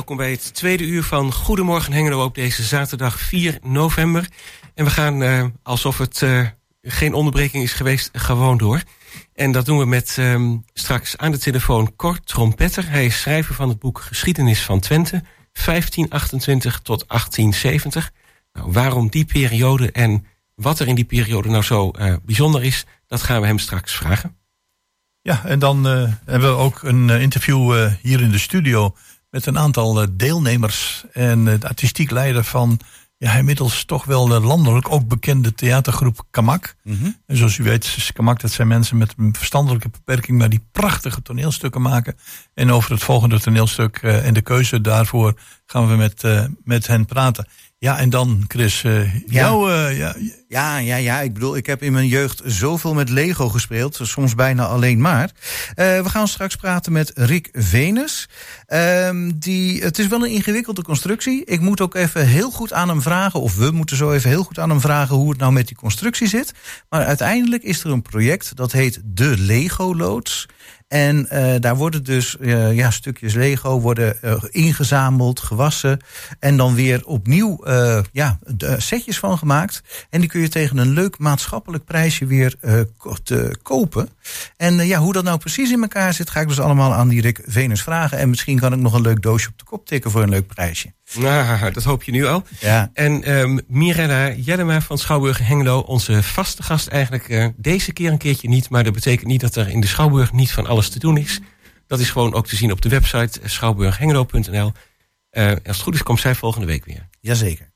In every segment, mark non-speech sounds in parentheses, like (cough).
welkom bij het tweede uur van Goedemorgen Hengelo op deze zaterdag 4 november. En we gaan uh, alsof het uh, geen onderbreking is geweest, gewoon door. En dat doen we met um, straks aan de telefoon Cor Trompetter. Hij is schrijver van het boek Geschiedenis van Twente, 1528 tot 1870. Nou, waarom die periode en wat er in die periode nou zo uh, bijzonder is, dat gaan we hem straks vragen. Ja, en dan hebben we ook een interview hier in de studio met een aantal deelnemers en de artistiek leider van ja, inmiddels toch wel landelijk ook bekende theatergroep Kamak. Mhm. En zoals u weet, Kamak, dat zijn mensen met een verstandelijke beperking, maar die prachtige toneelstukken maken. En over het volgende toneelstuk uh, en de keuze daarvoor gaan we met, uh, met hen praten. Ja, en dan Chris, uh, Ja. jou... eh, ja, Ja, ja, ja. Ik bedoel, ik heb in mijn jeugd zoveel met Lego gespeeld. Soms bijna alleen maar. Eh, we gaan straks praten met Rick Venus. Ehm, die, het is wel een ingewikkelde constructie. Ik moet ook even heel goed aan hem vragen. Of we moeten zo even heel goed aan hem vragen hoe het nou met die constructie zit. Maar uiteindelijk is er een project dat heet de Lego Loods. En uh, daar worden dus uh, ja, stukjes Lego worden uh, ingezameld, gewassen. En dan weer opnieuw ja, setjes van gemaakt. En die kun je tegen een leuk maatschappelijk prijsje weer te kopen. En ja, hoe dat nou precies in elkaar zit, ga ik dus allemaal aan die Rick Venus vragen. En misschien kan ik nog een leuk doosje op de kop tikken voor een leuk prijsje. (laughs) Nou, dat hoop je nu al. Ja. En um, Mirella Jellema van Schouwburg Hengelo, onze vaste gast eigenlijk uh, deze keer een keertje niet. Maar dat betekent niet dat er in de Schouwburg niet van alles te doen is. Dat is gewoon ook te zien op de website schouwburghengelo.nl. Uh, als het goed is, komt zij volgende week weer. Jazeker.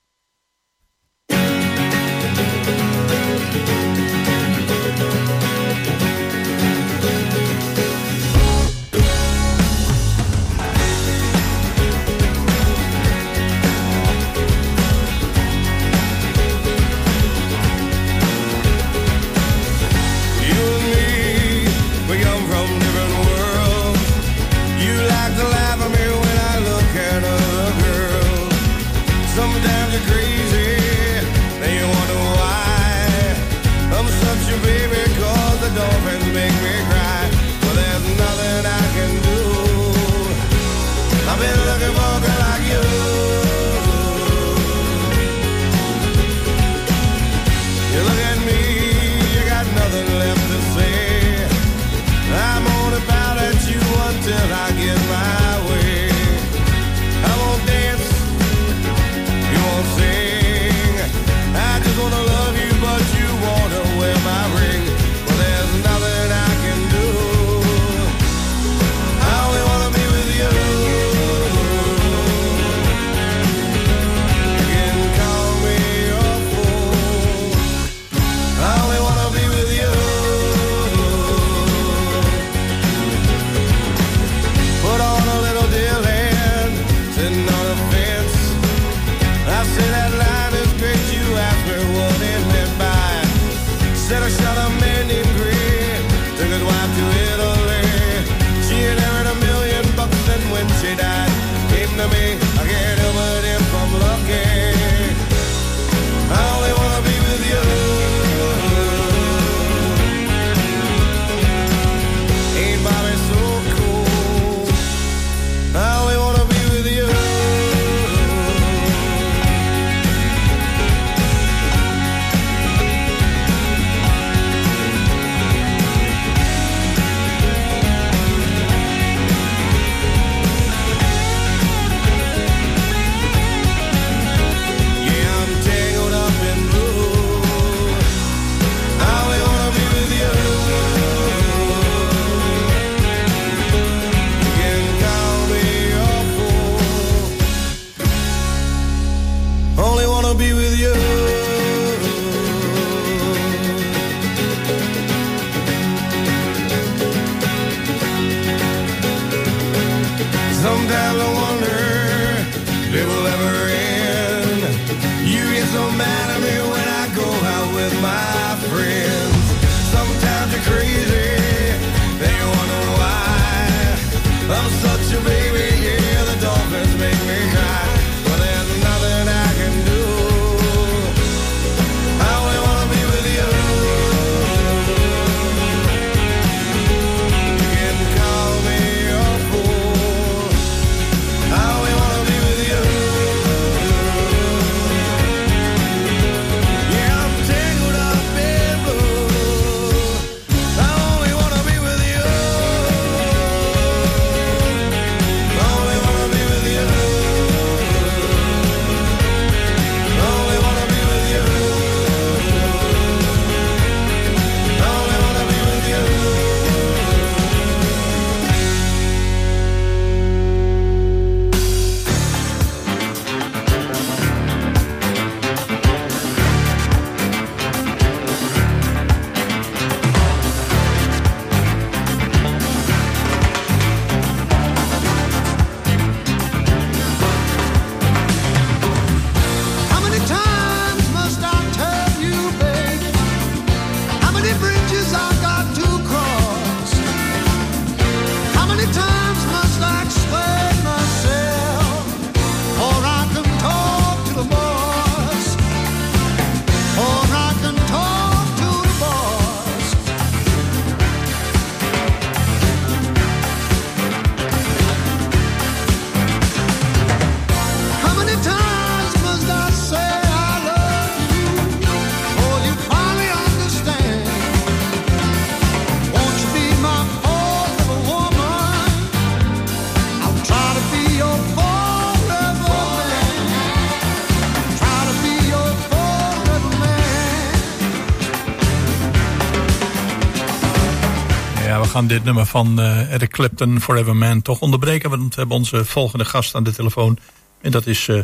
Gaan dit nummer van uh, Eric Clapton, Forever Man, toch onderbreken. Want we hebben onze volgende gast aan de telefoon. En dat is... Uh...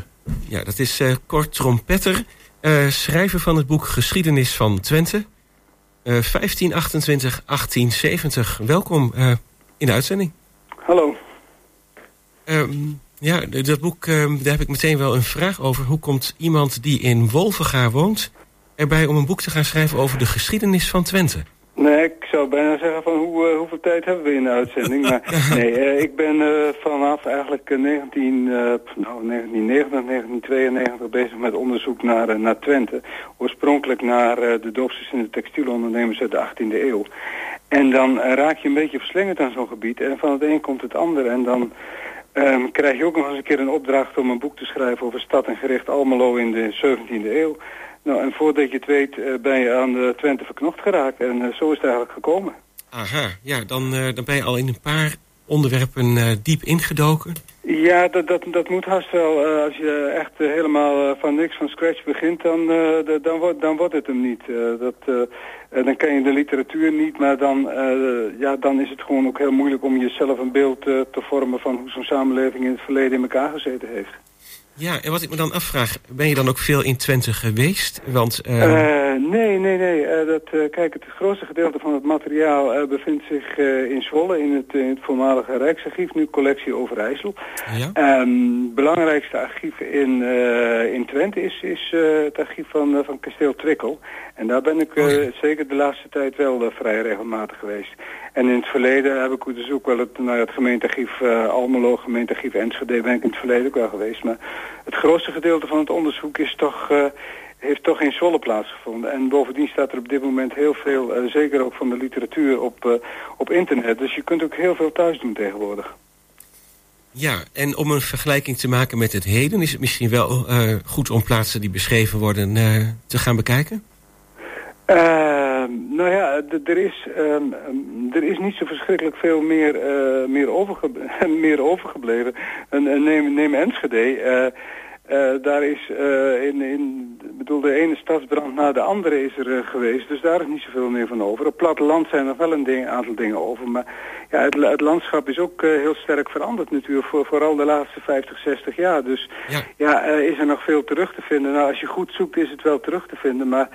Ja, dat is uh, Kort Trompetter. schrijver van het boek Geschiedenis van Twente. 1528, 1870. Welkom in de uitzending. Hallo. Um, ja, dat boek, um, daar heb ik meteen wel een vraag over. Hoe komt iemand die in Wolvenga woont... erbij om een boek te gaan schrijven over de geschiedenis van Twente? Nee, ik zou bijna zeggen van hoe, uh, hoeveel tijd hebben we in de uitzending. Maar (laughs) nee, uh, ik ben uh, vanaf eigenlijk 19, nou, 1990, 1992 bezig met onderzoek naar, naar Twente. Oorspronkelijk naar de doopsters in de textielondernemers uit de 18e eeuw. En dan raak je een beetje verslingerd aan zo'n gebied. En van het een komt het ander. En dan um, krijg je ook nog eens een keer een opdracht om een boek te schrijven over stad en gericht Almelo in de 17e eeuw. Nou, en voordat je het weet uh, ben je aan de Twente verknocht geraakt. En uh, zo is het eigenlijk gekomen. Aha, ja, dan, dan ben je al in een paar onderwerpen diep ingedoken. Ja, dat, dat, dat moet haast wel. als je echt helemaal van niks van scratch begint, dan, dan, wordt, dan wordt het hem niet. dat, dan ken je de literatuur niet, maar dan, ja, dan is het gewoon ook heel moeilijk om jezelf een beeld te vormen van hoe zo'n samenleving in het verleden in elkaar gezeten heeft. Ja, en wat ik me dan afvraag, ben je dan ook veel in Twente geweest? Want, uh... Uh, nee, nee, nee. Uh, dat, kijk, het grootste gedeelte van het materiaal bevindt zich in Zwolle, in het, in het voormalige Rijksarchief, nu collectie Overijssel. Ja. Um, belangrijkste archief in, in Twente is, is het archief van, van kasteel Twikkel. En daar ben ik oh, ja. zeker de laatste tijd wel vrij regelmatig geweest. En in het verleden heb ik dus ook wel het, nou, het gemeentearchief uh, Almelo, gemeentearchief Enschede ben ik in het verleden ook wel geweest. Maar het grootste gedeelte van het onderzoek is toch, uh, heeft toch in Zwolle plaatsgevonden. En bovendien staat er op dit moment heel veel, uh, zeker ook van de literatuur, op, op internet. Dus je kunt ook heel veel thuis doen tegenwoordig. Ja, en om een vergelijking te maken met het heden... is het misschien wel goed om plaatsen die beschreven worden te gaan bekijken? Uh, ja, er is, um, er is niet zo verschrikkelijk veel meer, uh, meer, overge (laughs) meer overgebleven. En, neem, neem Enschede. Uh, daar is uh, in, in bedoel, de ene stadsbrand na de andere is er geweest. Dus daar is niet zoveel meer van over. Op platteland zijn er wel een ding, aantal dingen over. Maar ja, het, het landschap is ook heel sterk veranderd natuurlijk. Voor, vooral de laatste 50, 60 jaar. Dus ja, ja is er nog veel terug te vinden. Nou, als je goed zoekt is het wel terug te vinden. Maar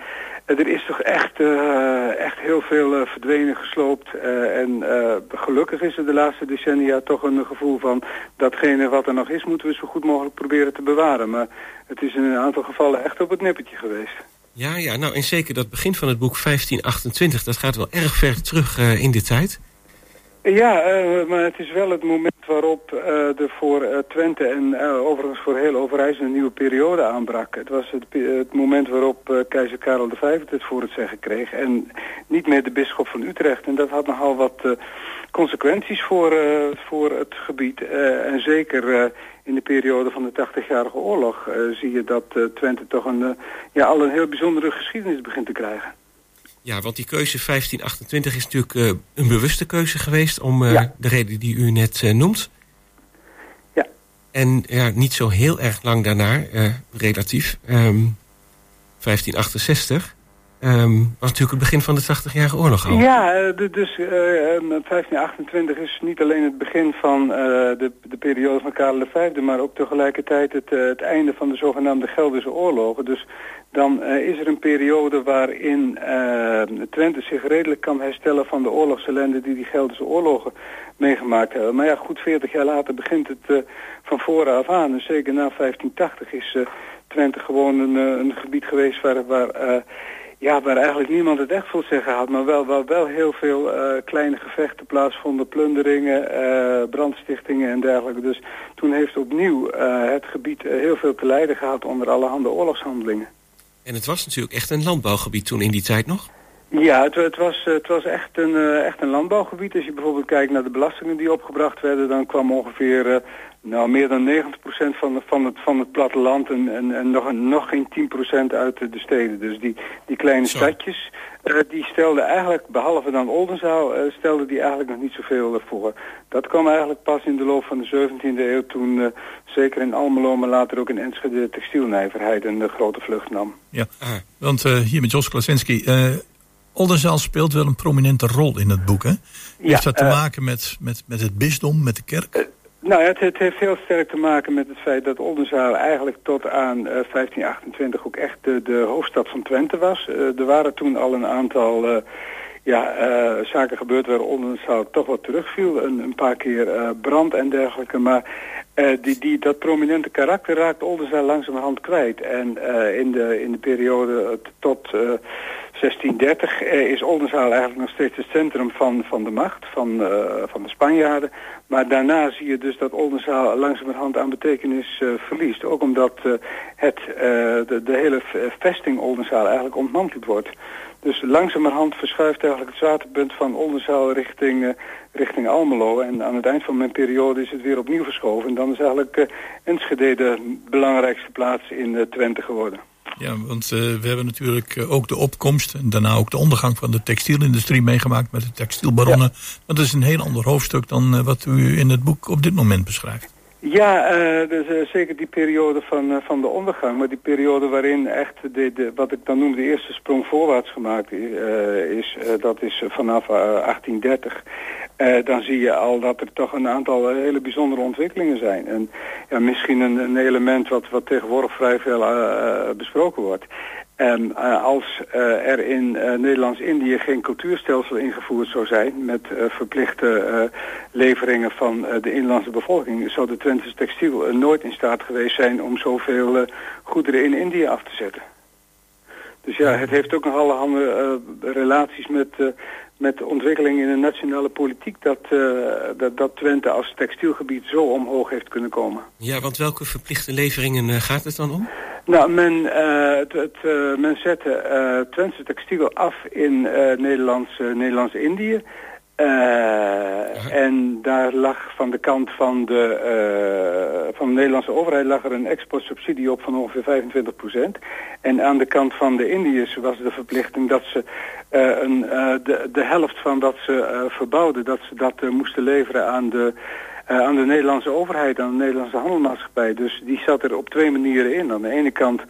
er is toch echt, uh, echt heel veel verdwenen, gesloopt. En gelukkig is er de laatste decennia toch een gevoel van... datgene wat er nog is, moeten we zo goed mogelijk proberen te bewaren. Maar het is in een aantal gevallen echt op het nippertje geweest. Ja, ja, nou en zeker dat begin van het boek 1528... dat gaat wel erg ver terug in de tijd. Ja, uh, maar het is wel het moment waarop uh, er voor uh, Twente en overigens voor heel Overijssel een nieuwe periode aanbrak. Het was het, het moment waarop keizer Karel V het voor het zeggen kreeg en niet meer de bisschop van Utrecht. En dat had nogal wat consequenties voor, voor het gebied. en zeker in de periode van de 80-jarige oorlog zie je dat Twente toch een, ja, al een heel bijzondere geschiedenis begint te krijgen. Ja, want die keuze 1528 is natuurlijk uh, een bewuste keuze geweest... om uh, ja. de reden die u net uh, noemt. Ja. En ja, niet zo heel erg lang daarna, relatief, um, 1568... Um, was natuurlijk het begin van de 80-jarige oorlog al. Ja, dus uh, 1528 is niet alleen het begin van de, de periode van Karel V... maar ook tegelijkertijd het, het einde van de zogenaamde Gelderse oorlogen. Dus dan is er een periode waarin Twente zich redelijk kan herstellen... van de oorlogsellende die die Gelderse oorlogen meegemaakt hebben. Maar ja, goed 40 jaar later begint het van vooraf aan. En zeker na 1580 is Twente gewoon een, een gebied geweest waar... waar ja, waar eigenlijk niemand het echt voor zeggen had, maar wel, wel, wel heel veel uh, kleine gevechten plaatsvonden, plunderingen, uh, brandstichtingen en dergelijke. Dus toen heeft opnieuw uh, het gebied heel veel te lijden gehad onder allerhande oorlogshandelingen. En het was natuurlijk echt een landbouwgebied toen in die tijd nog? Ja, het, het, was, het was echt een, echt een landbouwgebied. Als je bijvoorbeeld kijkt naar de belastingen die opgebracht werden... dan kwam ongeveer nou, meer dan 90% van, van, het, van het platteland en, en, en nog, nog geen 10% uit de, steden. Dus die, die kleine stadjes, uh, die stelden eigenlijk, behalve dan Oldenzaal, uh, stelden die eigenlijk nog niet zoveel voor. Dat kwam eigenlijk pas in de loop van de 17e eeuw toen, uh, zeker in Almelo, maar later ook in Enschede, de textielnijverheid een grote vlucht nam. Ja, want hier met Jos Klasinski Oldenzaal speelt wel een prominente rol in het boek. Hè? Heeft dat te maken met, met, met het bisdom, met de kerk? Nou, het, het, heeft heel sterk te maken met het feit dat Oldenzaal eigenlijk tot aan 1528 ook echt de, hoofdstad van Twente was. er waren toen al een aantal ja, zaken gebeurd waar Oldenzaal toch wat terugviel. Een, een paar keer brand en dergelijke. Maar die, die, dat prominente karakter raakt Oldenzaal langzamerhand kwijt. En in, de, in de periode tot 1630 is Oldenzaal eigenlijk nog steeds het centrum van, van de macht, van, van de Spanjaarden. Maar daarna zie je dus dat Oldenzaal langzamerhand aan betekenis verliest. Ook omdat het, de, de hele vesting Oldenzaal eigenlijk ontmanteld wordt. Dus langzamerhand verschuift eigenlijk het zwaartepunt van Oldenzaal richting, richting Almelo. En aan het eind van mijn periode is het weer opnieuw verschoven. En dan is eigenlijk Enschede de belangrijkste plaats in Twente geworden. Ja, want we hebben natuurlijk ook de opkomst en daarna ook de ondergang van de textielindustrie meegemaakt met de textielbaronnen. Ja. Dat is een heel ander hoofdstuk dan wat u in het boek op dit moment beschrijft. Ja, uh, dus, uh, zeker die periode van, uh, van de ondergang. Maar die periode waarin echt de, de, wat ik dan noem de eerste sprong voorwaarts gemaakt is, dat is vanaf 1830. dan zie je al dat er toch een aantal hele bijzondere ontwikkelingen zijn. En ja, misschien een, een element wat, wat tegenwoordig vrij veel besproken wordt. En uh, als uh, er in uh, Nederlands-Indië geen cultuurstelsel ingevoerd zou zijn... met verplichte leveringen van de inlandse bevolking... zou de Twentse textiel nooit in staat geweest zijn om zoveel goederen in Indië af te zetten. Dus ja, het heeft ook nog allerhande relaties met, met de ontwikkeling in de nationale politiek... Dat, dat, dat Twente als textielgebied zo omhoog heeft kunnen komen. Ja, want welke verplichte leveringen gaat het dan om? Nou, men, uh, het, het, uh, men zette uh, Twentse textiel af in Nederlands, Nederlands-Indië. En daar lag van de kant van de, van de Nederlandse overheid lag er een exportsubsidie op van ongeveer 25% En aan de kant van de Indiërs was de verplichting dat ze een, de, de helft van dat ze verbouwden, dat ze dat moesten leveren aan de aan de Nederlandse overheid, aan de Nederlandse handelmaatschappij. Dus die zat er op twee manieren in. Aan de ene kant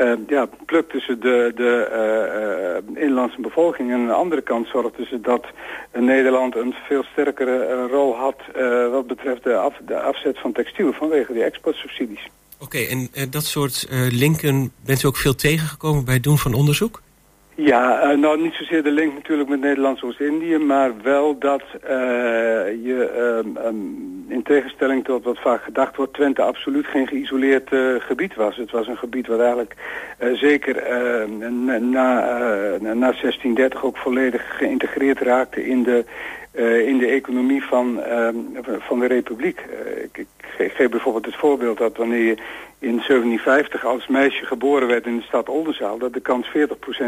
uh, ja, plukten ze de, de uh, inlandse bevolking. En aan de andere kant zorgden ze dat Nederland een veel sterkere rol had wat betreft de, af, de afzet van textiel vanwege die exportsubsidies. Oké, okay, en dat soort linken bent u ook veel tegengekomen bij het doen van onderzoek? Ja, nou niet zozeer de link natuurlijk met Nederlands Oost-Indië, maar wel dat je uh, um, in tegenstelling tot wat vaak gedacht wordt, Twente absoluut geen geïsoleerd gebied was. Het was een gebied wat eigenlijk zeker na, na 1630 ook volledig geïntegreerd raakte in de in de economie van, van de republiek. Ik, ik, geef bijvoorbeeld het voorbeeld dat wanneer je in 1750 als meisje geboren werd in de stad Oldenzaal... dat de kans 40%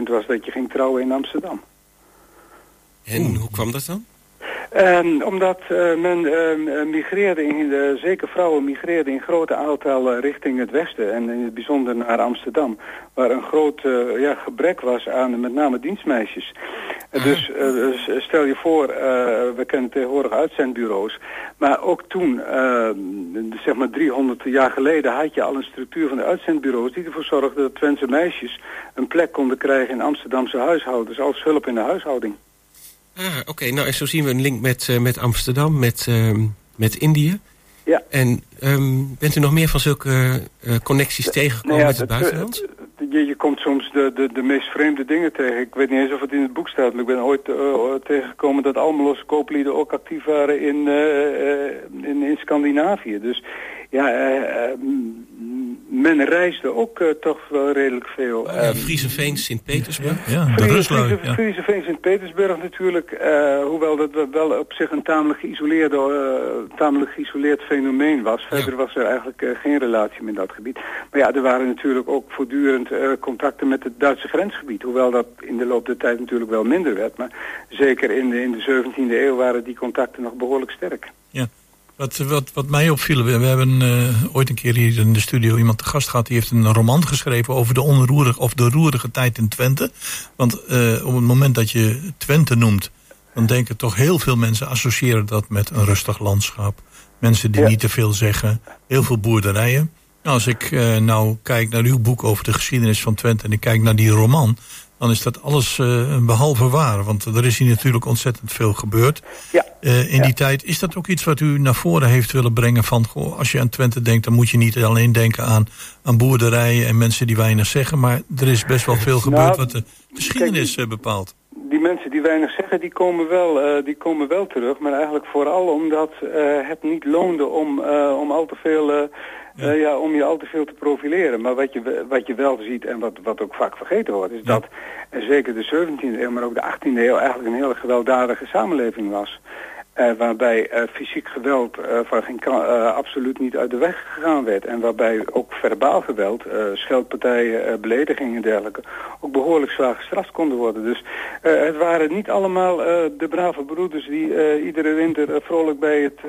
was dat je ging trouwen in Amsterdam. En hoe kwam dat dan? Um, omdat uh, men uh, migreerde, in de, zeker vrouwen migreerden in grote aantallen richting het westen en in het bijzonder naar Amsterdam, waar een groot ja, gebrek was aan met name dienstmeisjes. Dus stel je voor, we kennen tegenwoordig uitzendbureaus, maar ook toen, zeg maar 300 jaar geleden, had je al een structuur van de uitzendbureaus die ervoor zorgde dat Twentse meisjes een plek konden krijgen in Amsterdamse huishoudens als hulp in de huishouding. Ah, oké. Nou, en zo zien we een link met, uh, met Amsterdam, met, uh, met Indië. Ja. En um, bent u nog meer van zulke uh, connecties tegengekomen nou ja, met het buitenland? Je, je komt soms de, de, de meest vreemde dingen tegen. Ik weet niet eens of het in het boek staat, maar ik ben ooit tegengekomen dat Almeloze kooplieden ook actief waren in, in, in Scandinavië. Dus ja, men reisde ook uh, toch wel redelijk veel. Oh, ja, Frieseveen, Sint-Petersburg. Ja, de Rusland. Ja. Frieseveen, Sint-Petersburg natuurlijk. Uh, hoewel dat wel op zich een tamelijk geïsoleerde, uh, tamelijk geïsoleerd fenomeen was. Verder was er eigenlijk geen relatie met dat gebied. Maar ja, er waren natuurlijk ook voortdurend contacten met het Duitse grensgebied. Hoewel dat in de loop der tijd natuurlijk wel minder werd. Maar zeker in de, in de 17e eeuw waren die contacten nog behoorlijk sterk. Ja. Wat, wat, wat mij opviel, we, we hebben uh, ooit een keer hier in de studio iemand te gast gehad... die heeft een roman geschreven over de onroerige of de roerige tijd in Twente. Want uh, op het moment dat je Twente noemt... dan denken toch heel veel mensen associëren dat met een rustig landschap. Mensen die ja. niet te veel zeggen, heel veel boerderijen. Nou, als ik uh, nou kijk naar uw boek over de geschiedenis van Twente... en ik kijk naar die roman dan is dat alles uh, behalve waar. Want er is hier natuurlijk ontzettend veel gebeurd. Ja. Uh, in die tijd, is dat ook iets wat u naar voren heeft willen brengen? Van, goh, als je aan Twente denkt, dan moet je niet alleen denken aan, aan boerderijen en mensen die weinig zeggen. Maar er is best wel veel gebeurd nou, wat de geschiedenis kijk, bepaalt. Die mensen die weinig zeggen, die komen wel, die komen wel terug. Maar eigenlijk vooral omdat het niet loonde om, om al te veel ja. Uh, ja. om je al te veel te profileren. Maar wat je, wat je wel ziet en wat, wat ook vaak vergeten wordt... is dat uh, zeker de 17e eeuw, maar ook de 18e eeuw... eigenlijk een hele gewelddadige samenleving was. Uh, waarbij uh, fysiek geweld uh, van geen absoluut niet uit de weg gegaan werd. En waarbij ook verbaal geweld, scheldpartijen, beledigingen en dergelijke... ook behoorlijk zwaar gestraft konden worden. Dus het waren niet allemaal de brave broeders die iedere winter vrolijk bij het,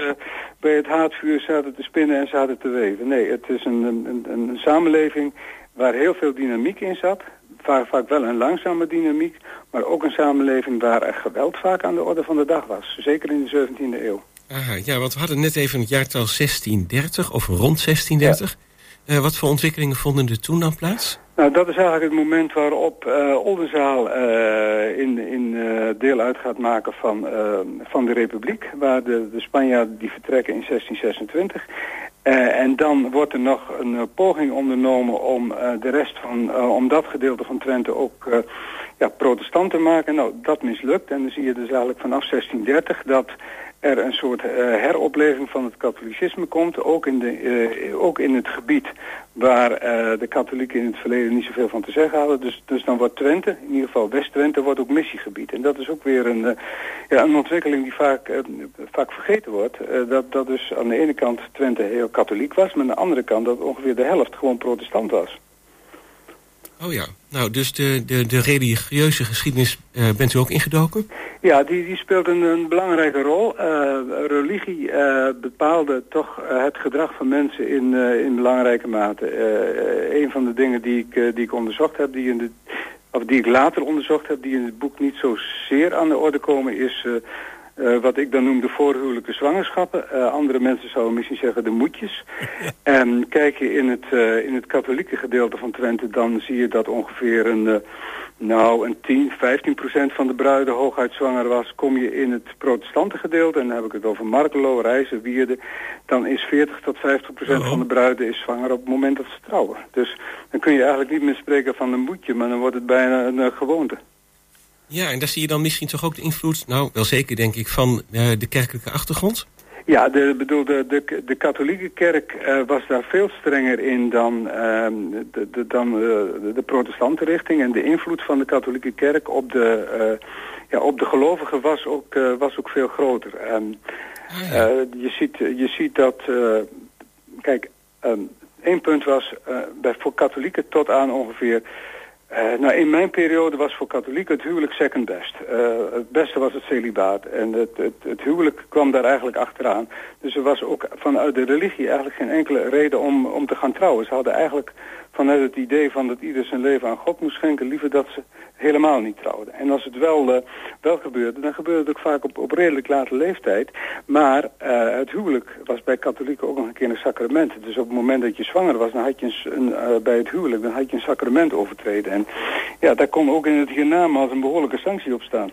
bij het haatvuur zaten te spinnen en zaten te weven. Nee, het is een, een, een samenleving waar heel veel dynamiek in zat vaak, vaak wel een langzame dynamiek, maar ook een samenleving waar er geweld vaak aan de orde van de dag was. Zeker in de 17e eeuw. Aha, ja, want we hadden net even het jaartal 1630, of rond 1630. Ja. Uh, wat voor ontwikkelingen vonden er toen dan plaats? Nou, dat is eigenlijk het moment waarop uh, Oldenzaal uh, in, in deel uit gaat maken van, van de Republiek. Waar de, de Spanjaarden die vertrekken in 1626. Uh, en dan wordt er nog een uh, poging ondernomen om uh, de rest van, om dat gedeelte van Twente ook ja, protestant te maken. Nou, dat mislukt. En dan zie je dus eigenlijk vanaf 1630 dat er een soort uh, heropleving van het katholicisme komt. Ook in, de, uh, ook in het gebied waar uh, de katholieken in het verleden niet zoveel van te zeggen hadden. Dus, dus dan wordt Twente, in ieder geval West-Twente, wordt ook missiegebied. En dat is ook weer een, ja, een ontwikkeling die vaak, vaak vergeten wordt. dat, dat dus aan de ene kant Twente heel katholiek was, maar aan de andere kant dat ongeveer de helft gewoon protestant was. Oh ja, nou dus de, de, de religieuze geschiedenis uh, bent u ook ingedoken? Ja, die, die speelt een, een belangrijke rol. Uh, religie uh, bepaalde toch het gedrag van mensen in, in belangrijke mate. een van de dingen die ik, die ik onderzocht heb, die, in de, of die ik later onderzocht heb, die in het boek niet zozeer aan de orde komen, is uh, wat ik dan noem de voorhuwelijke zwangerschappen. Uh, andere mensen zouden misschien zeggen de moedjes. (laughs) En kijk je in het, uh, in het katholieke gedeelte van Twente... dan zie je dat ongeveer een, nou, een 10, 15 procent van de bruiden hooguit zwanger was. Kom je in het protestante gedeelte, en dan heb ik het over Markelo, Reizen, Wierden... dan is 40 tot 50 procent van de bruiden is zwanger op het moment dat ze trouwen. Dus dan kun je eigenlijk niet meer spreken van een moedje... maar dan wordt het bijna een gewoonte. Ja, en daar zie je dan misschien toch ook de invloed, nou wel zeker denk ik, van uh, de kerkelijke achtergrond? Ja, de, bedoel, de, de, de katholieke kerk uh, was daar veel strenger in dan, uh, de, de, dan uh, de, de protestantenrichting. En de invloed van de katholieke kerk op de, ja, op de gelovigen was ook, was ook veel groter. Um, ah, ja. je, ziet, je ziet dat, kijk, um, één punt was bij, voor katholieken tot aan ongeveer uh, nou, in mijn periode was voor katholieken het huwelijk second best. Uh, het beste was het celibaat. En het, het, het, huwelijk kwam daar eigenlijk achteraan. Dus er was ook vanuit de religie eigenlijk geen enkele reden om, om te gaan trouwen. Ze hadden eigenlijk vanuit het idee van dat ieder zijn leven aan God moest schenken... liever dat ze helemaal niet trouwden. En als het wel, uh, wel gebeurde, dan gebeurde het ook vaak op, op redelijk late leeftijd. Maar uh, het huwelijk was bij katholieken ook nog een keer een sacrament. Dus op het moment dat je zwanger was, dan had je een, een uh, bij het huwelijk dan had je een sacrament overtreden. En ja, daar kon ook in het hiernamaals een behoorlijke sanctie op staan.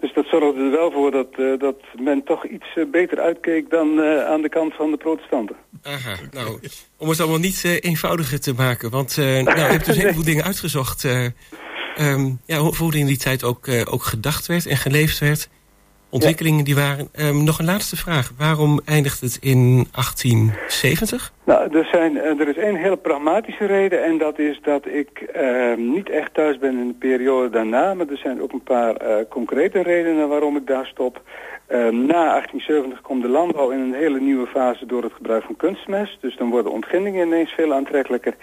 Dus dat zorgde er wel voor dat, uh, dat men toch iets uh, beter uitkeek dan uh, aan de kant van de protestanten. Aha, nou, om het allemaal niet eenvoudiger te maken. Want nou, je hebt dus een heleboel (laughs) dingen uitgezocht. Um, ja, hoe in die tijd ook, ook gedacht werd en geleefd werd ontwikkelingen die waren. Um, nog een laatste vraag. Waarom eindigt het in 1870? Nou, er, zijn, er is één hele pragmatische reden. En dat is dat ik uh, niet echt thuis ben in de periode daarna. Maar er zijn ook een paar uh, concrete redenen waarom ik daar stop. Uh, na 1870 komt de landbouw in een hele nieuwe fase door het gebruik van kunstmest. Dus dan worden ontginningen ineens veel aantrekkelijker.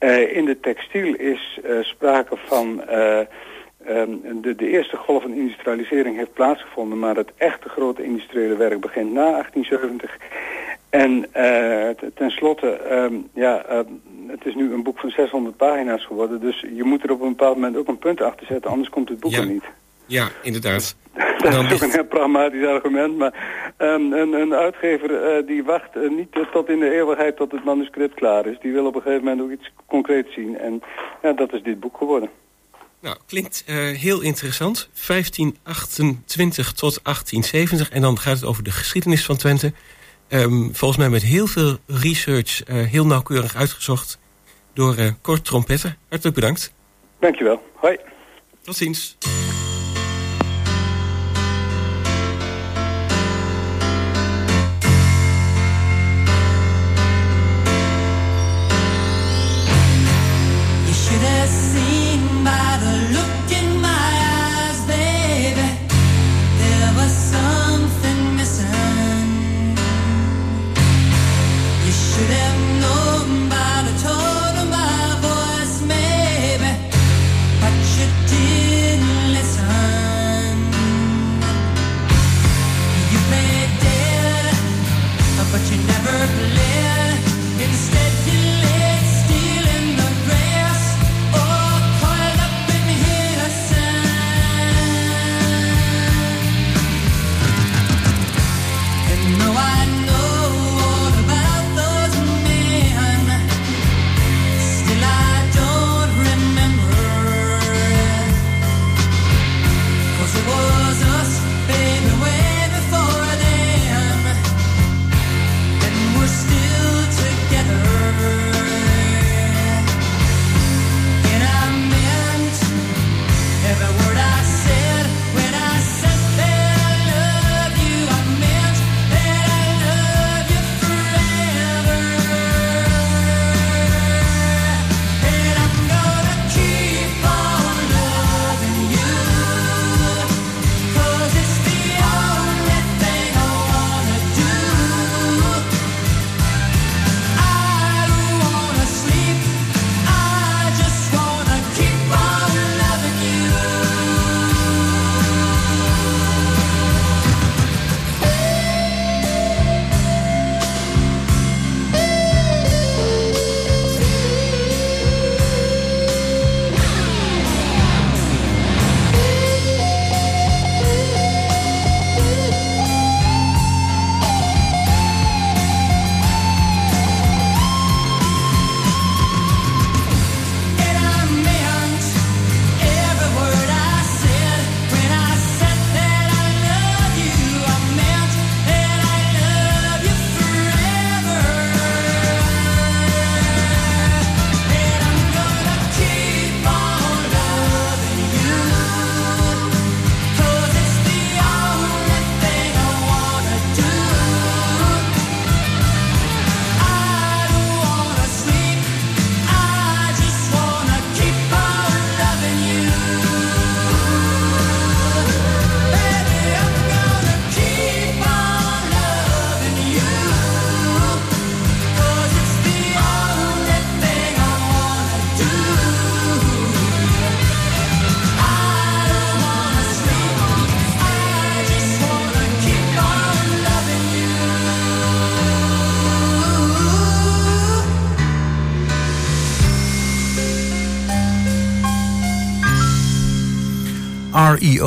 Uh, in de textiel is sprake van Um, de, de, eerste golf van industrialisering heeft plaatsgevonden, maar het echte grote industriële werk begint na 1870. En uh, tenslotte, um, ja, uh, het is nu een boek van 600 pagina's geworden, dus je moet er op een bepaald moment ook een punt achter zetten, anders komt het boek ja. er niet. Ja, inderdaad. (laughs) Dat is ook een heel pragmatisch argument, maar um, een, een, uitgever uh, die wacht uh, niet tot in de eeuwigheid tot het manuscript klaar is. Die wil op een gegeven moment ook iets concreets zien en ja, dat is dit boek geworden. Nou, klinkt uh, heel interessant. 1528 tot 1870. En dan gaat het over de geschiedenis van Twente. Um, volgens mij met heel veel research, uh, heel nauwkeurig uitgezocht door uh, Kort Trompetter. Hartelijk bedankt. Dankjewel. Hoi. Tot ziens.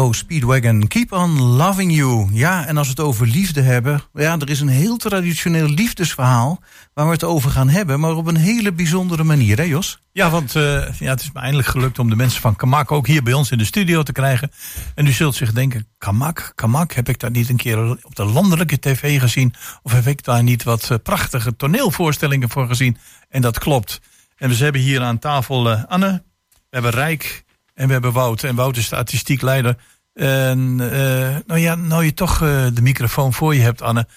Speedwagon, Keep on Loving You. Ja, en als we het over liefde hebben... ja, er is een heel traditioneel liefdesverhaal... waar we het over gaan hebben, maar op een hele bijzondere manier, hè Jos? Ja, want uh, ja, het is me eindelijk gelukt om de mensen van Kamak... ook hier bij ons in de studio te krijgen. En u zult zich denken, Kamak, Kamak... heb ik daar niet een keer op de landelijke tv gezien... of heb ik daar niet wat uh, prachtige toneelvoorstellingen voor gezien? En dat klopt. En we hebben hier aan tafel uh, Anne, we hebben Rijk... En we hebben Wout. En Wout is de artistiek leider. En uh, nou ja, nou je toch uh, de microfoon voor je hebt, Anne.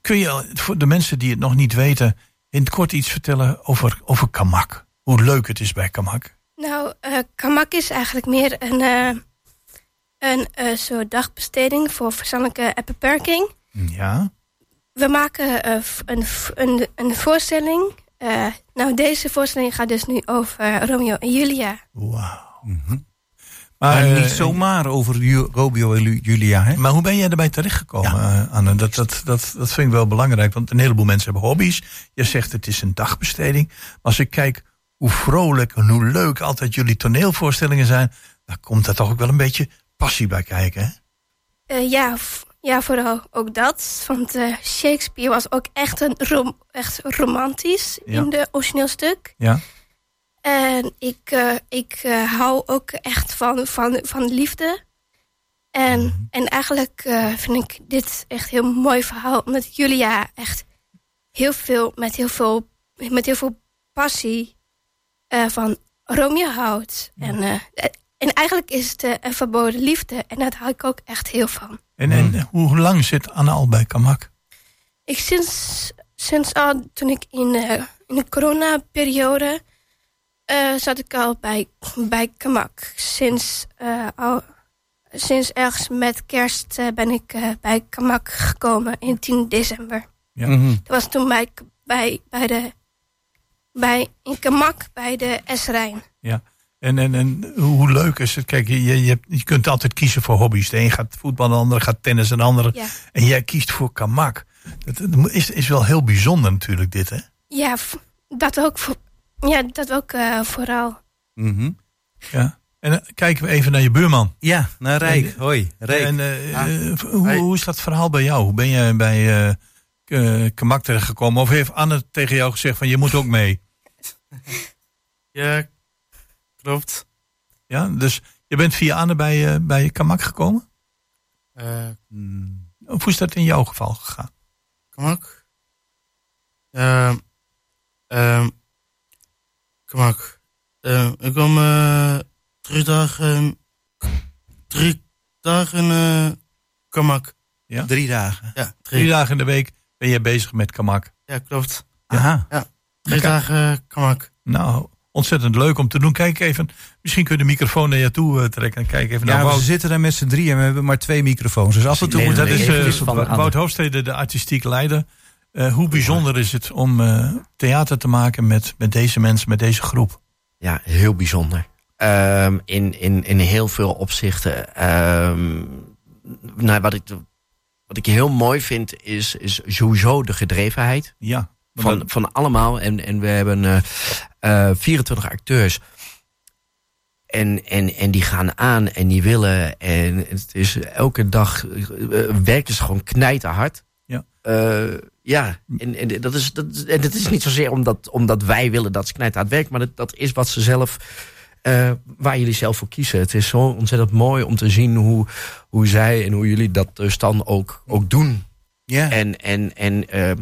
Kun je voor de mensen die het nog niet weten... in het kort iets vertellen over, over Kamak? Hoe leuk het is bij Kamak? Nou, uh, Kamak is eigenlijk meer een, een soort dagbesteding... voor verstandelijke beperking. Ja. We maken een, een, een voorstelling... nou, deze voorstelling gaat dus nu over Romeo en Julia. Wauw. Mm Maar, maar, niet zomaar over Romeo en Julia. Hè? Maar hoe ben jij erbij terechtgekomen, ja. Anne? Dat, dat, dat, dat vind ik wel belangrijk. Want een heleboel mensen hebben hobby's. Je zegt het is een dagbesteding. Maar als ik kijk hoe vrolijk en hoe leuk altijd jullie toneelvoorstellingen zijn... dan komt daar toch ook wel een beetje passie bij kijken, hè? Uh, ja, ja, vooral ook dat. Want uh, Shakespeare was ook echt, een rom echt romantisch ja. in de origineel stuk. Ja. En ik, eh, ik eh, hou ook echt van, van, van liefde. En, en eigenlijk eh, vind ik dit echt een heel mooi verhaal. Omdat Julia echt heel veel, met heel veel, met heel veel passie eh, van Romeo houdt. En, eh, en eigenlijk is het een verboden liefde. En daar hou ik ook echt heel van. En, en hoe lang zit Anne al bij Kamak? Ik sinds, sinds al toen ik in, eh, in de coronaperiode eh zat ik al bij, bij Kamak. Sinds, eh, al, sinds ergens met kerst eh, ben ik eh, bij Kamak gekomen in 10 december. Ja. Mhm. Dat was toen bij, bij, bij de, bij, in Kamak bij de S-Rijn. Ja. En, en, en hoe leuk is het? Kijk, je, je, hebt- je kunt altijd kiezen voor hobby's. De een gaat voetbal, de ander gaat tennis en de andere. Ja, En jij kiest voor kamak. Dat is, is wel heel bijzonder natuurlijk dit, hè? ja dat ook, voor, ja, dat ook eh, vooral. Mhm. Ja. En dan kijken we even naar je buurman. Ja, naar Rijk. En- Hoi, Rijk. En eh, Ja. eh, hoe, Hey. hoe is dat verhaal bij jou? Hoe ben je bij eh K- kamak terechtgekomen? Of heeft Anne tegen jou gezegd van je moet ook mee? (laughs) Ja, klopt. Ja, dus je bent via Anne bij, eh, bij kamak gekomen? Of hoe is dat in jouw geval gegaan? Kamak. Ehm Kamak. Ehm, ik kwam eh drie dagen. Drie dagen eh Kamak. Drie dagen. Ja, Drie drie. dagen in de week ben je bezig met kamak. Ja, klopt. Aha. Drie dagen Kamak. Nou, ontzettend leuk om te doen. Kijk even, misschien kun je de microfoon naar je toe eh, trekken. En kijk even naar Ja, we Wout. zitten daar met z'n drieën en we hebben maar twee microfoons. Dus af en toe Nee, moet Dat nee, is eh, Anne. Wout Hoofdstede, de artistiek leider. Eh, hoe bijzonder is het om eh, theater te maken met, met deze mensen, met deze groep? Ja, heel bijzonder. Ehm, in, in, in heel veel opzichten. Ehm, nou, wat, ik, wat ik heel mooi vind is, is sowieso de gedrevenheid Ja, van, dat- van allemaal. En, en we hebben eh, eh, 24 acteurs. En, en, en die gaan aan en die willen. En het is elke dag werken ze gewoon knijterhard. Ja. Eh, ja, en, en, dat is, dat, en het is niet zozeer omdat, omdat wij willen dat ze knijterhard werken, maar dat, dat is wat ze zelf, eh, waar jullie zelf voor kiezen. Het is zo ontzettend mooi om te zien hoe, hoe zij en hoe jullie dat dus dan ook, ook doen. Ja. En, en, en eh,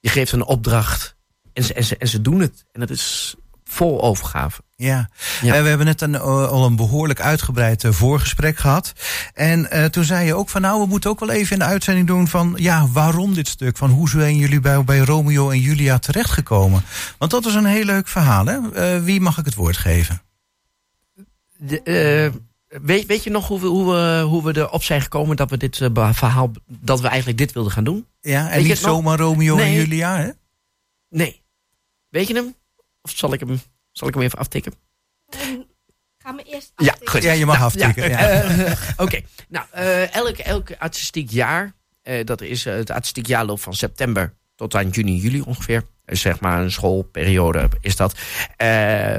je geeft een opdracht en ze, en, ze, en ze doen het. En dat is vol overgave. Ja, Ja. Eh, we hebben net een, eh, al een behoorlijk uitgebreid eh, voorgesprek gehad. En eh, toen zei je ook van nou, we moeten ook wel even in de uitzending doen van ja, waarom dit stuk? Van hoe zijn jullie bij, bij Romeo en Julia terechtgekomen? Want dat is een heel leuk verhaal, hè? Eh, wie mag ik het woord geven? De, eh, weet, weet je nog hoe we, hoe, we, hoe we erop zijn gekomen dat we dit verhaal, dat we eigenlijk dit wilden gaan doen? Ja, en Weet niet nog? zomaar Romeo en. Julia, hè? Nee. Weet je hem? Of zal ik hem, zal ik hem even aftikken? Ga me eerst Ja, aftikken. goed. Ja, je mag Nou, aftikken. Ja. eh, Oké, nou, eh, elk, elk artistiek jaar, eh, dat is eh, het artistiek jaar loopt van september tot aan juni, juli ongeveer. Eh, zeg maar een schoolperiode is dat. Eh,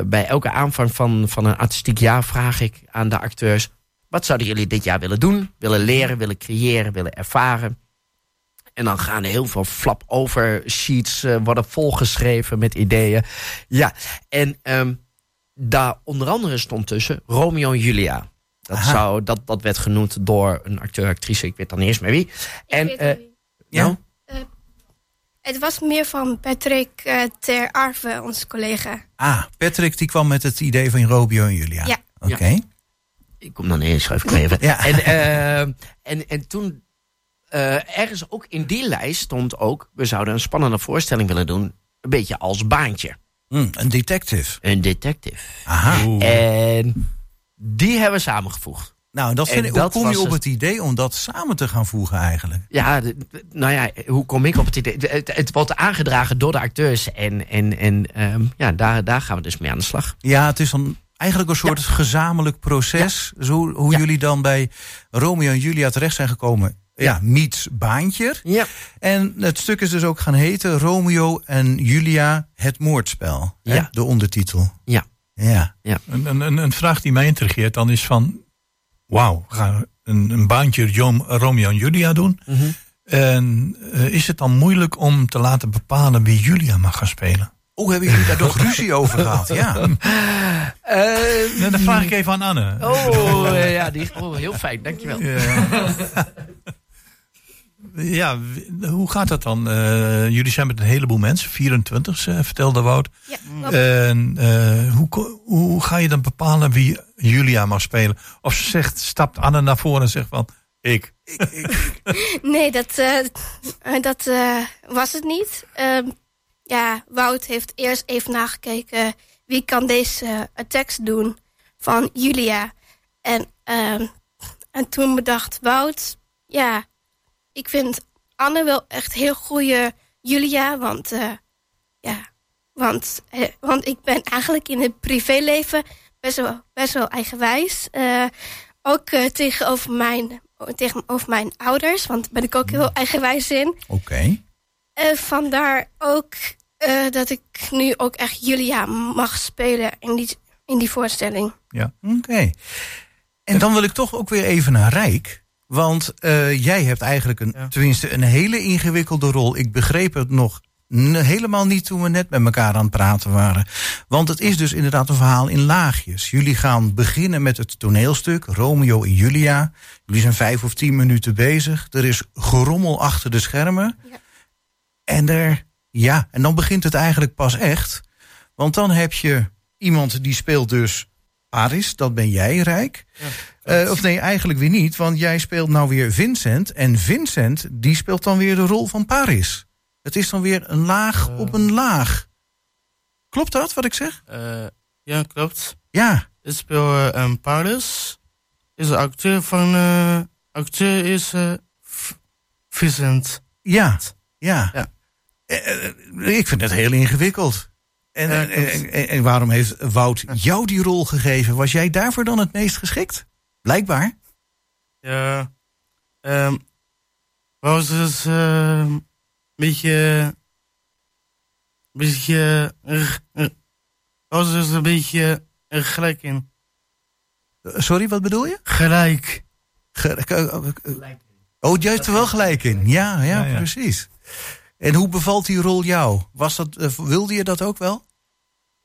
bij elke aanvang van, van een artistiek jaar vraag ik aan de acteurs: wat zouden jullie dit jaar willen doen? Willen leren, willen creëren, willen ervaren? En dan gaan er heel veel flap over sheets eh, worden volgeschreven met ideeën. Ja, en ehm, daar onder andere stond tussen Romeo en Julia. Dat, Aha. zou, dat, dat werd genoemd door een acteur, actrice, ik weet dan niet eens meer wie. Ik En, weet eh. Ja. Nou, Het was meer van Patrick eh, ter Arve, onze collega. Ah, Patrick die kwam met het idee van Romeo en Julia. Ja. Oké. ik kom dan eens schrijf ik even. Ja. En, eh, en, en toen, eh, ergens ook in die lijst stond ook, we zouden een spannende voorstelling willen doen. Een beetje als baantje. Hm, een detective. Een detective. Aha. En die hebben we samengevoegd. Nou, dat vind En ik, hoe kom je op het- het idee om dat samen te gaan voegen eigenlijk? Ja, nou ja, hoe kom ik op het idee? Het, het wordt aangedragen door de acteurs. En, en, en ehm, ja, daar, daar gaan we dus mee aan de slag. Ja, het is dan eigenlijk een soort gezamenlijk proces. Zo, hoe Ja. jullie dan bij Romeo en Julia terecht zijn gekomen. Ja, meets Baantje. Ja. En het stuk is dus ook gaan heten Romeo en Julia, het moordspel. hè? Ja. De ondertitel. Ja. Ja. Een, een, een- een vraag die mij intrigeert dan is van... Wauw, we gaan een, een baantje Jom- Romeo en Julia doen. En eh, is het dan moeilijk om te laten bepalen wie Julia mag gaan spelen? Oh, hebben jullie daar toch (laughs) ruzie over gehad? Ja. Eh, Nou, dan vraag ik even aan Anne. Oh, ja, die, oh, heel fijn, dankjewel. Ja. (laughs) ja, hoe gaat dat dan? Eh, jullie zijn met een heleboel mensen, 24, eh, vertelde Wout. Ja. En eh, hoe, hoe ga je dan bepalen wie Julia mag spelen? Of ze zegt, stapt Anne naar voren en zegt van, ik. (laughs) Nee, dat, dat eh, was het niet. Ehm, ja, Wout heeft eerst even nagekeken wie kan deze tekst doen van Julia. En, ehm, en toen bedacht Wout, ja, ik vind Anne wel echt heel goede Julia, want eh, ja, want, eh, want ik ben eigenlijk in het privéleven best wel, best wel eigenwijs. Eh, ook tegenover, mijn, tegenover mijn ouders, want daar ben ik ook heel eigenwijs in. Oké. Eh, vandaar ook dat ik nu ook echt Julia mag spelen in die, in die voorstelling. Oké. En dan wil ik toch ook weer even naar Rijk. Want eh, jij hebt eigenlijk een, Ja. tenminste een hele ingewikkelde rol. Ik begreep het nog helemaal niet toen we net met elkaar aan het praten waren. Want het is dus inderdaad een verhaal in laagjes. Jullie gaan beginnen met het toneelstuk Romeo en Julia. Jullie zijn vijf of tien minuten bezig. Er is gerommel achter de schermen. Ja. En er, ja, en dan begint het eigenlijk pas echt. Want dan heb je iemand die speelt dus Paris, dat ben jij, Rijk. Eh, of nee, eigenlijk weer niet, want jij speelt nou weer Vincent. En Vincent, die speelt dan weer de rol van Paris. Het is dan weer een laag Eh. op een laag. Klopt dat, wat ik zeg? Eh, ja, klopt. Ja, Ik speel een Paris. Is de acteur van... acteur is Vincent. ja, ja. Ja. Ik vind het heel ingewikkeld. En, en, en- en waarom heeft Wout jou die rol gegeven? Was jij daarvoor dan het meest geschikt? Blijkbaar. Ja. ehm was dus eh, een beetje... beetje... eh, eh, was dus een beetje eh, gelijk in. Eh, Sorry, wat bedoel je? Gelijk. Ge- ge- Oh, jij hebt er wel gelijk in. Ja, ja, Ja, ja. precies. En hoe bevalt die rol jou? Was dat, eh, wilde je dat ook wel?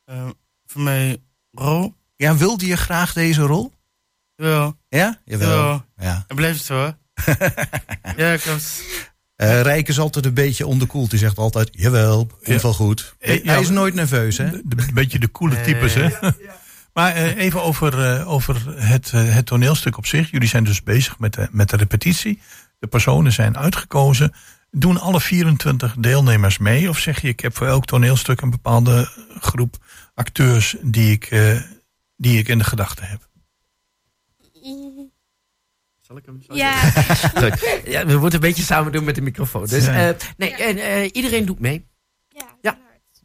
Eh, voor mij rol. Ja, wilde je graag deze rol? Ja, Ja? Jawel. ja. (laughs) Ja. Het blijft zo. ja, klopt. Eh Rijk is altijd een beetje onderkoeld. Die zegt altijd, jawel, komt Ja. wel goed. Eh, ja, Hij is nooit nerveus, hè? Een beetje de coole types, hè? (laughs) Maar eh, even over, eh, over het, eh, het toneelstuk op zich. Jullie zijn dus bezig met de, met de repetitie. De personen zijn uitgekozen. Doen alle 24 deelnemers mee? Of zeg je, ik heb voor elk toneelstuk een bepaalde groep acteurs die ik, eh, die ik in de gedachten heb? (laughs) Zal ik hem? zal ik Ja, (laughs) ja, we moeten een beetje samen doen met de microfoon. Dus, Ja. eh, nee, en, eh, iedereen doet mee. ja, Ja.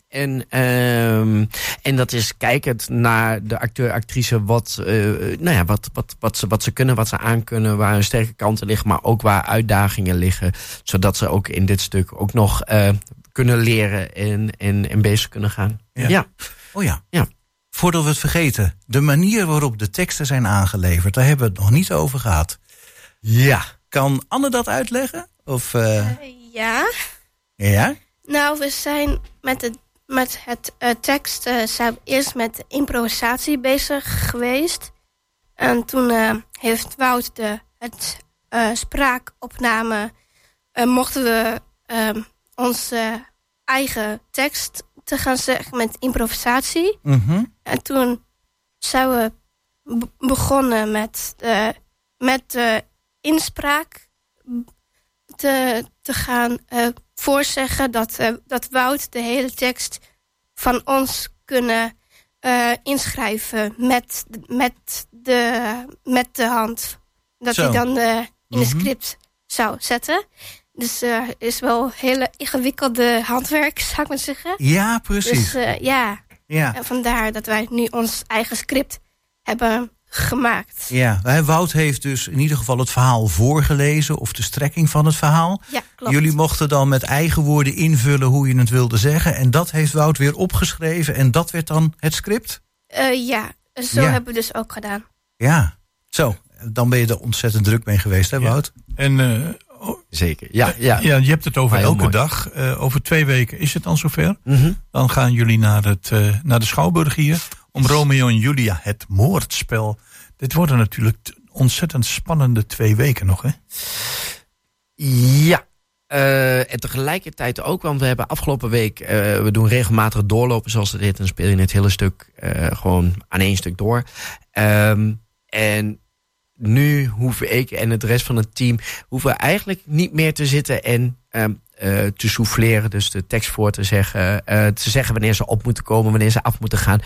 En, ehm, en dat is kijkend naar de acteur, actrice, wat, eh, nou ja, wat, wat, wat, ze, wat ze kunnen, wat ze aankunnen, waar hun sterke kanten liggen, maar ook waar uitdagingen liggen. Zodat ze ook in dit stuk ook nog eh, kunnen leren en, en, en bezig kunnen gaan. Ja. ja. Oh ja. Ja. Voordat we het vergeten. De manier waarop de teksten zijn aangeleverd. Daar hebben we het nog niet over gehad. Ja. Kan Anne dat uitleggen? Of, eh, Eh, ja. ja? Nou, we zijn met het, met het eh, tekst eh, zijn we eerst met improvisatie bezig geweest. En toen eh, heeft Wout de het, eh, spraakopname... eh, mochten we ehm, onze eigen tekst te gaan zeggen met improvisatie. Mhm. En toen zijn we be- begonnen met de, met de inspraak te, te gaan eh, voorzeggen dat, eh, dat Wout de hele tekst van ons kunnen eh, inschrijven met, met, de, met de hand. Dat Zo. hij dan in het Mhm. script zou zetten. Dus is wel hele ingewikkelde handwerk, zou ik maar zeggen. Ja, precies. Dus ja, ja. en vandaar dat wij nu ons eigen script hebben gemaakt. Ja, Wout heeft dus in ieder geval het verhaal voorgelezen of de strekking van het verhaal. Ja, klopt. Jullie mochten dan met eigen woorden invullen hoe je het wilde zeggen. En dat heeft Wout weer opgeschreven en dat werd dan het script? Eh, ja, zo Ja. hebben we dus ook gedaan. Ja, zo. Dan ben je er ontzettend druk mee geweest, hè Ja. Wout? En eh. Zeker. Ja, ja. Ja, je hebt het over Ah, elke mooi. dag. Eh, over twee weken is het dan zover. Mhm. Dan gaan jullie naar, het, eh, naar de Schouwburg hier. Om Romeo en Julia, het moordspel. Dit worden natuurlijk ontzettend spannende twee weken nog, hè? Ja. Eh, en tegelijkertijd ook, want we hebben afgelopen week, we doen regelmatig doorlopen zoals heet. En dan speel je het hele stuk gewoon aan één stuk door. Ehm, en nu hoeven ik en het rest van het team hoeven eigenlijk niet meer te zitten en ehm, eh, te souffleren. Dus de tekst voor te zeggen, eh, te zeggen wanneer ze op moeten komen, wanneer ze af moeten gaan.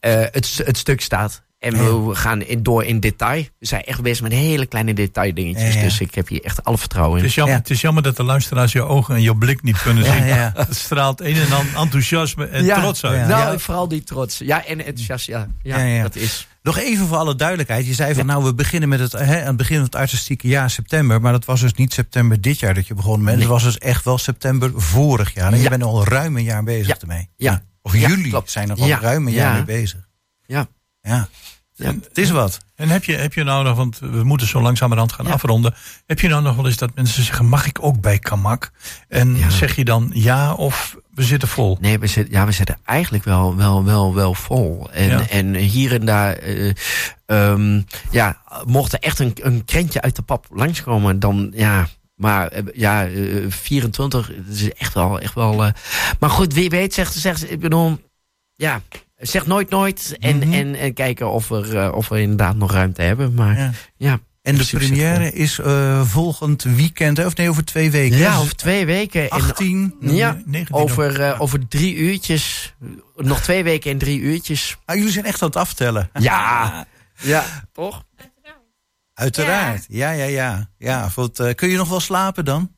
Eh, het, het stuk staat. En we gaan in, door in detail. We zijn echt bezig met hele kleine detaildingetjes. Ja, ja. Dus ik heb hier echt alle vertrouwen Het in. is, jammer, Ja. het is jammer dat de luisteraars je ogen en je blik niet kunnen Ja, zien. ja. (laughs) Het straalt een en ander enthousiasme en Ja. trots uit. Ja. Nou, vooral die trots. Ja, en enthousiast. Ja, ja, Ja, ja. dat is. Nog even voor alle duidelijkheid. Je zei van nou, we beginnen met het, hè, aan het begin van het artistieke jaar september. Maar dat was dus niet september dit jaar dat je begonnen bent. Nee. Het was dus echt wel september vorig jaar. En je bent al ruim een jaar bezig Ja. ermee. Ja. Of Ja, jullie klopt. zijn er al Ja. ruim een jaar Ja. mee bezig. Ja. Ja. Ja. Het is wat. En heb je, heb je nou nog, want we moeten zo langzamerhand gaan Ja. afronden. Heb je nou nog wel eens dat mensen zeggen, mag ik ook bij Kamak? En Ja. zeg je dan ja of we zitten vol? Nee, we zitten, ja, we zitten eigenlijk wel, wel, wel, wel vol. En, Ja. en hier en daar, eh, ehm, ja, mocht er echt een, een krentje uit de pap langskomen, dan ja. Maar eh, ja, eh, 24 dat is echt wel, echt wel. eh, maar goed, wie weet, zegt, zegt ik bedoel, ja, zeg nooit nooit. En, Mhm. en, en kijken of, er, eh, of we inderdaad nog ruimte hebben. Maar Ja. ja. En de première is eh, volgend weekend, of nee, over twee weken. Ja, over twee weken. En 18. Ja, 19 over, eh, over drie uurtjes. Nog twee weken en drie uurtjes. Ah, jullie zijn echt aan het aftellen. Ja. (laughs) Ja, toch? Uiteraard. Ja, ja, ja. ja wat, eh, kun je nog wel slapen dan?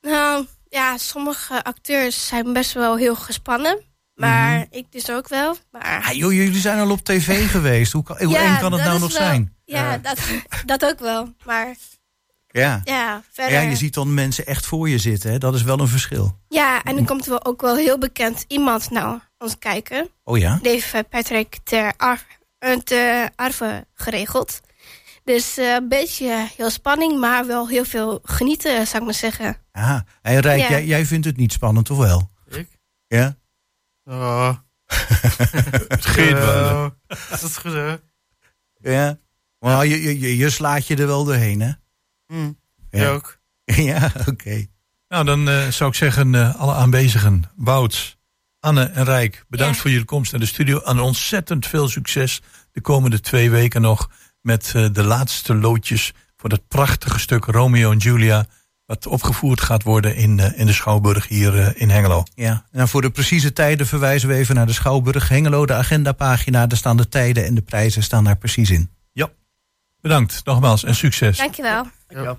Nou, ja, sommige acteurs zijn best wel heel gespannen. Maar ik dus ook wel. Maar Ah, joh, jullie zijn al op tv (laughs) geweest. Hoe kan, hoe eng kan het dat nou nog wel- zijn? Ja, dat, (laughs) dat ook wel. Maar Ja. ja, verder... ja, je ziet dan mensen echt voor je zitten. Hè? Dat is wel een verschil. Ja, en dan komt er wel ook wel heel bekend iemand naar ons kijken. Oh ja? Die heeft eh, Patrick ter, Ar eh, ter Arve geregeld. Dus eh, een beetje heel spanning, maar wel heel veel genieten, zou ik maar zeggen. Aha. En Rijk, Ja. jij, jij vindt het niet spannend, toch wel? Ik? Ja? (laughs) Het geeft wel. Ja. Dat is goed, hè? Ja. Maar je, je, je, je slaat je er wel doorheen, hè? Hm. Ja. Jij ook. (laughs) ja, oké. Nou, dan eh, zou ik zeggen, eh, alle aanwezigen, Wouts, Anne en Rijk, bedankt Ja. voor jullie komst naar de studio. En ontzettend veel succes de komende twee weken nog met eh, de laatste loodjes voor dat prachtige stuk Romeo en Julia. Wat opgevoerd gaat worden in, eh, in de Schouwburg hier eh, in Hengelo. Ja. Nou, voor de precieze tijden verwijzen we even naar de Schouwburg Hengelo, de agendapagina. Daar staan de tijden en de prijzen staan daar precies in. Bedankt nogmaals en succes. Dankjewel. Ja.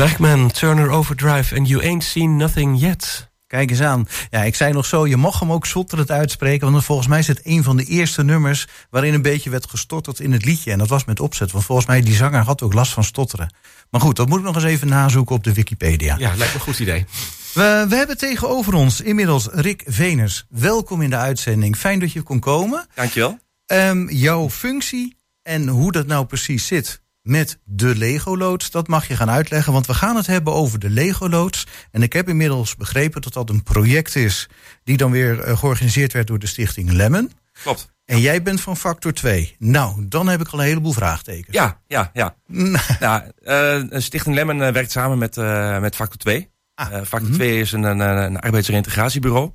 Bergman, Turner Overdrive and You Ain't Seen Nothing Yet. Kijk eens aan. Ja, ik zei nog zo, je mag hem ook zotterend uitspreken. Want volgens mij is het een van de eerste nummers... waarin een beetje werd gestotterd in het liedje. En dat was met opzet. Want volgens mij, die zanger had ook last van stotteren. Maar goed, dat moet ik nog eens even nazoeken op de Wikipedia. Ja, lijkt me een goed idee. We, we hebben tegenover ons inmiddels Rick Veners. Welkom in de uitzending. Fijn dat je kon komen. Dankjewel. Ehm, jouw functie en hoe dat nou precies zit met de Lego-loods, dat mag je gaan uitleggen. Want we gaan het hebben over de Lego-loods. En ik heb inmiddels begrepen dat dat een project is... die dan weer eh, georganiseerd werd door de stichting Lemon. Klopt. En jij bent van factor 2. Nou, dan heb ik al een heleboel vraagtekens. Ja, ja, ja. (laughs) nou, eh, Stichting Lemmen eh, werkt samen met, met Factor 2. Ah, Factor mhm. 2 is een, een, een arbeidsreintegratiebureau.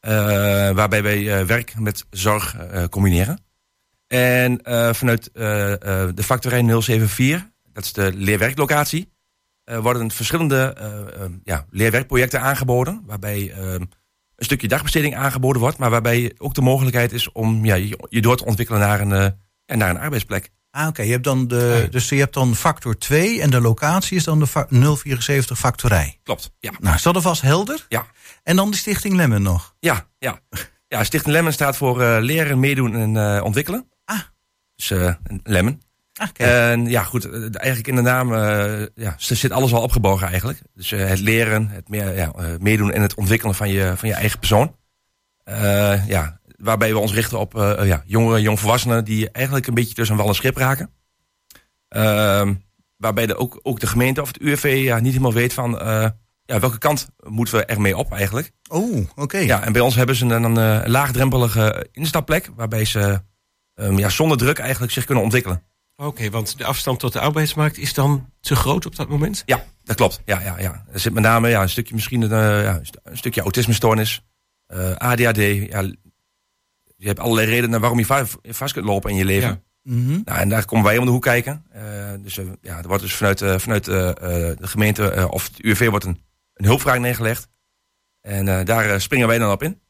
eh, waarbij wij werk met zorg combineren. En eh, vanuit eh, eh, de factorijn 074, dat is de leerwerklocatie, worden verschillende ja, leerwerkprojecten aangeboden. Waarbij eh, een stukje dagbesteding aangeboden wordt, maar waarbij ook de mogelijkheid is om ja, je, je door te ontwikkelen naar een, naar een arbeidsplek. Ah, oké. Je hebt dan de, dus je hebt dan factor 2 en de locatie is dan de fa- 074 factorij. Klopt, ja. Nou, is dat alvast helder? Ja. En dan de stichting Lemon nog. Ja, ja. ja Stichting Lemmen staat voor leren, meedoen en ontwikkelen. Dus eh Lemmen. Ah. En ja, goed, eh, eigenlijk in de naam eh, ja, zit alles al opgebogen eigenlijk. Dus eh, het leren, het meer, ja, meedoen en het ontwikkelen van je, van je eigen persoon. Eh, ja, waarbij we ons richten op ja, jongeren, jongvolwassenen die eigenlijk een beetje tussen wal en schip raken. Ehm, waarbij de, ook, ook de gemeente of het UWV ja, niet helemaal weet van eh, ja, welke kant moeten we ermee op eigenlijk. oh, oké. Ja, en bij ons hebben ze een, een, eh, laagdrempelige instapplek waarbij ze ehm, ja, zonder druk eigenlijk zich kunnen ontwikkelen. Oké, want de afstand tot de arbeidsmarkt is dan te groot op dat moment? Ja, dat klopt. Ja, ja, ja. Er zit met name ja, een stukje misschien een, eh, ja, een st- een stukje autismestoornis, eh, ADHD. Ja, je hebt allerlei redenen waarom je va- vast kunt lopen in je leven. Ja. Mhm. Nou, en daar komen wij om de hoek kijken. Eh, dus ja, er wordt dus vanuit, vanuit eh, eh, de gemeente eh, of het UWV wordt een, een hulpvraag neergelegd. En eh, daar springen wij dan op in.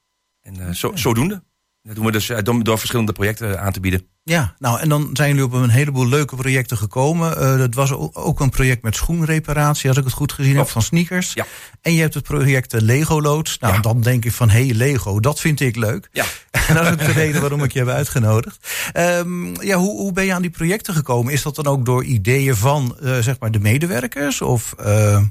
En eh, zo, zodoende. Dat doen we dus eh, door, door verschillende projecten aan te bieden. Ja, nou en dan zijn jullie op een heleboel leuke projecten gekomen. Eh, dat was ook een project met schoenreparatie, als ik het goed gezien heb, van sneakers. Ja. En je hebt het project eh, Lego Loods. Nou, Ja. dan denk ik van, hé, hey, Lego, dat vind ik leuk. Ja. En (laughs) dat is ook de reden waarom ik je heb uitgenodigd. Ehm, ja, hoe, hoe ben je aan die projecten gekomen? Is dat dan ook door ideeën van, eh, zeg maar, de medewerkers? Of, eh,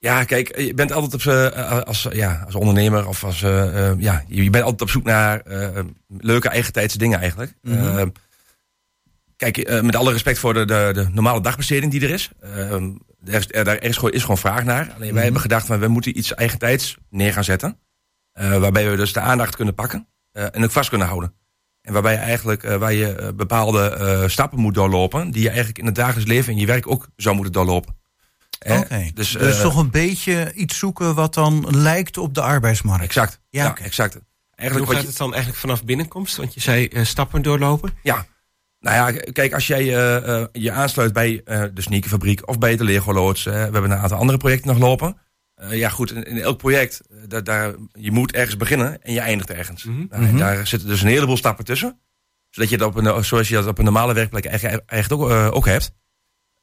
Ja, kijk, je bent altijd op z'n- eh, als, ja, als ondernemer of als eh, eh, ja, je bent altijd op zoek naar eh, leuke eigentijdse dingen eigenlijk. Mhm. Eh, kijk, eh, met alle respect voor de, de, de normale dagbesteding die er is, eh, er er, daar is, gewoon, is gewoon vraag naar. Alleen wij hebben gedacht van we moeten iets eigentijds neer gaan zetten, eh, waarbij we dus de aandacht kunnen pakken eh, en ook vast kunnen houden. En waarbij je eigenlijk eh, waar je eh, bepaalde eh, stappen moet doorlopen, die je eigenlijk in het dagelijks leven en je werk ook zou moeten doorlopen. Eh, Dus, dus eh, toch een beetje iets zoeken wat dan lijkt op de arbeidsmarkt. Exact. Ja, exact. Hoe Eigenlijk gaat wat je, het dan eigenlijk vanaf binnenkomst? Want je zei eh, stappen doorlopen. ja. Nou ja, kijk, als jij eh, je aansluit bij eh, de sneakerfabriek of bij de Lego Loods. we hebben een aantal andere projecten nog lopen. Eh, ja, goed, in, in elk project, daar, daar, je moet ergens beginnen en je eindigt ergens. Mhm. Nou, en daar zitten dus een heleboel stappen tussen. Zodat je dat op een, zoals je dat op een normale werkplek eigenlijk, eigenlijk ook, ook hebt.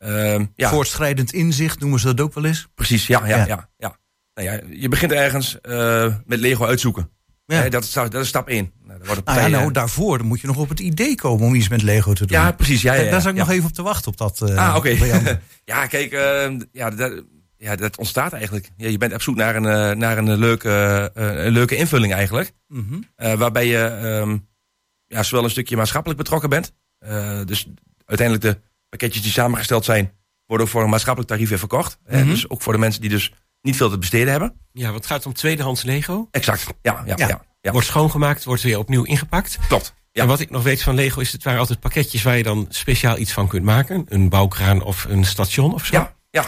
Ehm, ja, Voortschrijdend inzicht noemen ze dat ook wel eens. precies. Ja, ja, Ja. ja. ja, Nou ja, je begint ergens eh, met Lego uitzoeken. Ja. Dat, is, dat is stap 1. Nou, Nou ja, nou, daarvoor moet je nog op het idee komen om iets met Lego te doen. ja, precies. Ja, ja, Daar zat ik nog even op te wachten op dat. eh, Ah, oké. (laughs) ja, kijk, eh, ja, dat, ja, dat ontstaat eigenlijk. Ja, je bent op zoek naar een, eh, naar een, leuke, een leuke invulling eigenlijk. Mhm. Waarbij je ehm, ja, zowel een stukje maatschappelijk betrokken bent. Dus uiteindelijk de pakketjes die samengesteld zijn, worden voor een maatschappelijk tarief weer verkocht. Mhm. dus ook voor de mensen die dus niet veel te besteden hebben. Ja, want het gaat om tweedehands Lego. Exact. Ja, ja, Ja. ja. ja, Wordt schoongemaakt, wordt weer opnieuw ingepakt. klopt. Ja. En wat ik nog weet van Lego is, het waren altijd pakketjes waar je dan speciaal iets van kunt maken. Een bouwkraan of een station of zo. Ja, ja,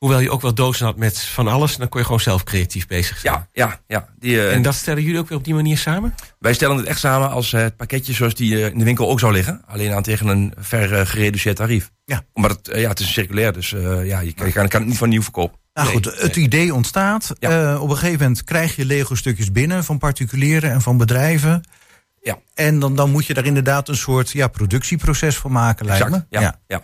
Hoewel je ook wel dozen had met van alles, dan kon je gewoon zelf creatief bezig zijn. ja, ja. ja. Die, eh, En dat stellen jullie ook weer op die manier samen? Wij stellen het echt samen als eh, het pakketje zoals die eh, in de winkel ook zou liggen. Alleen aan tegen een ver gereduceerd tarief. Ja. Omdat het, ja, het is circulair, dus eh, ja, je kan, je kan, kan het niet van nieuw verkopen. Nou Nee, goed, het idee ontstaat. Ja. Eh, op een gegeven moment krijg je Lego-stukjes binnen van particulieren en van bedrijven. Ja. En dan, dan moet je daar inderdaad een soort ja, productieproces van maken, lijkt Exact. me. Ja, ja. ja.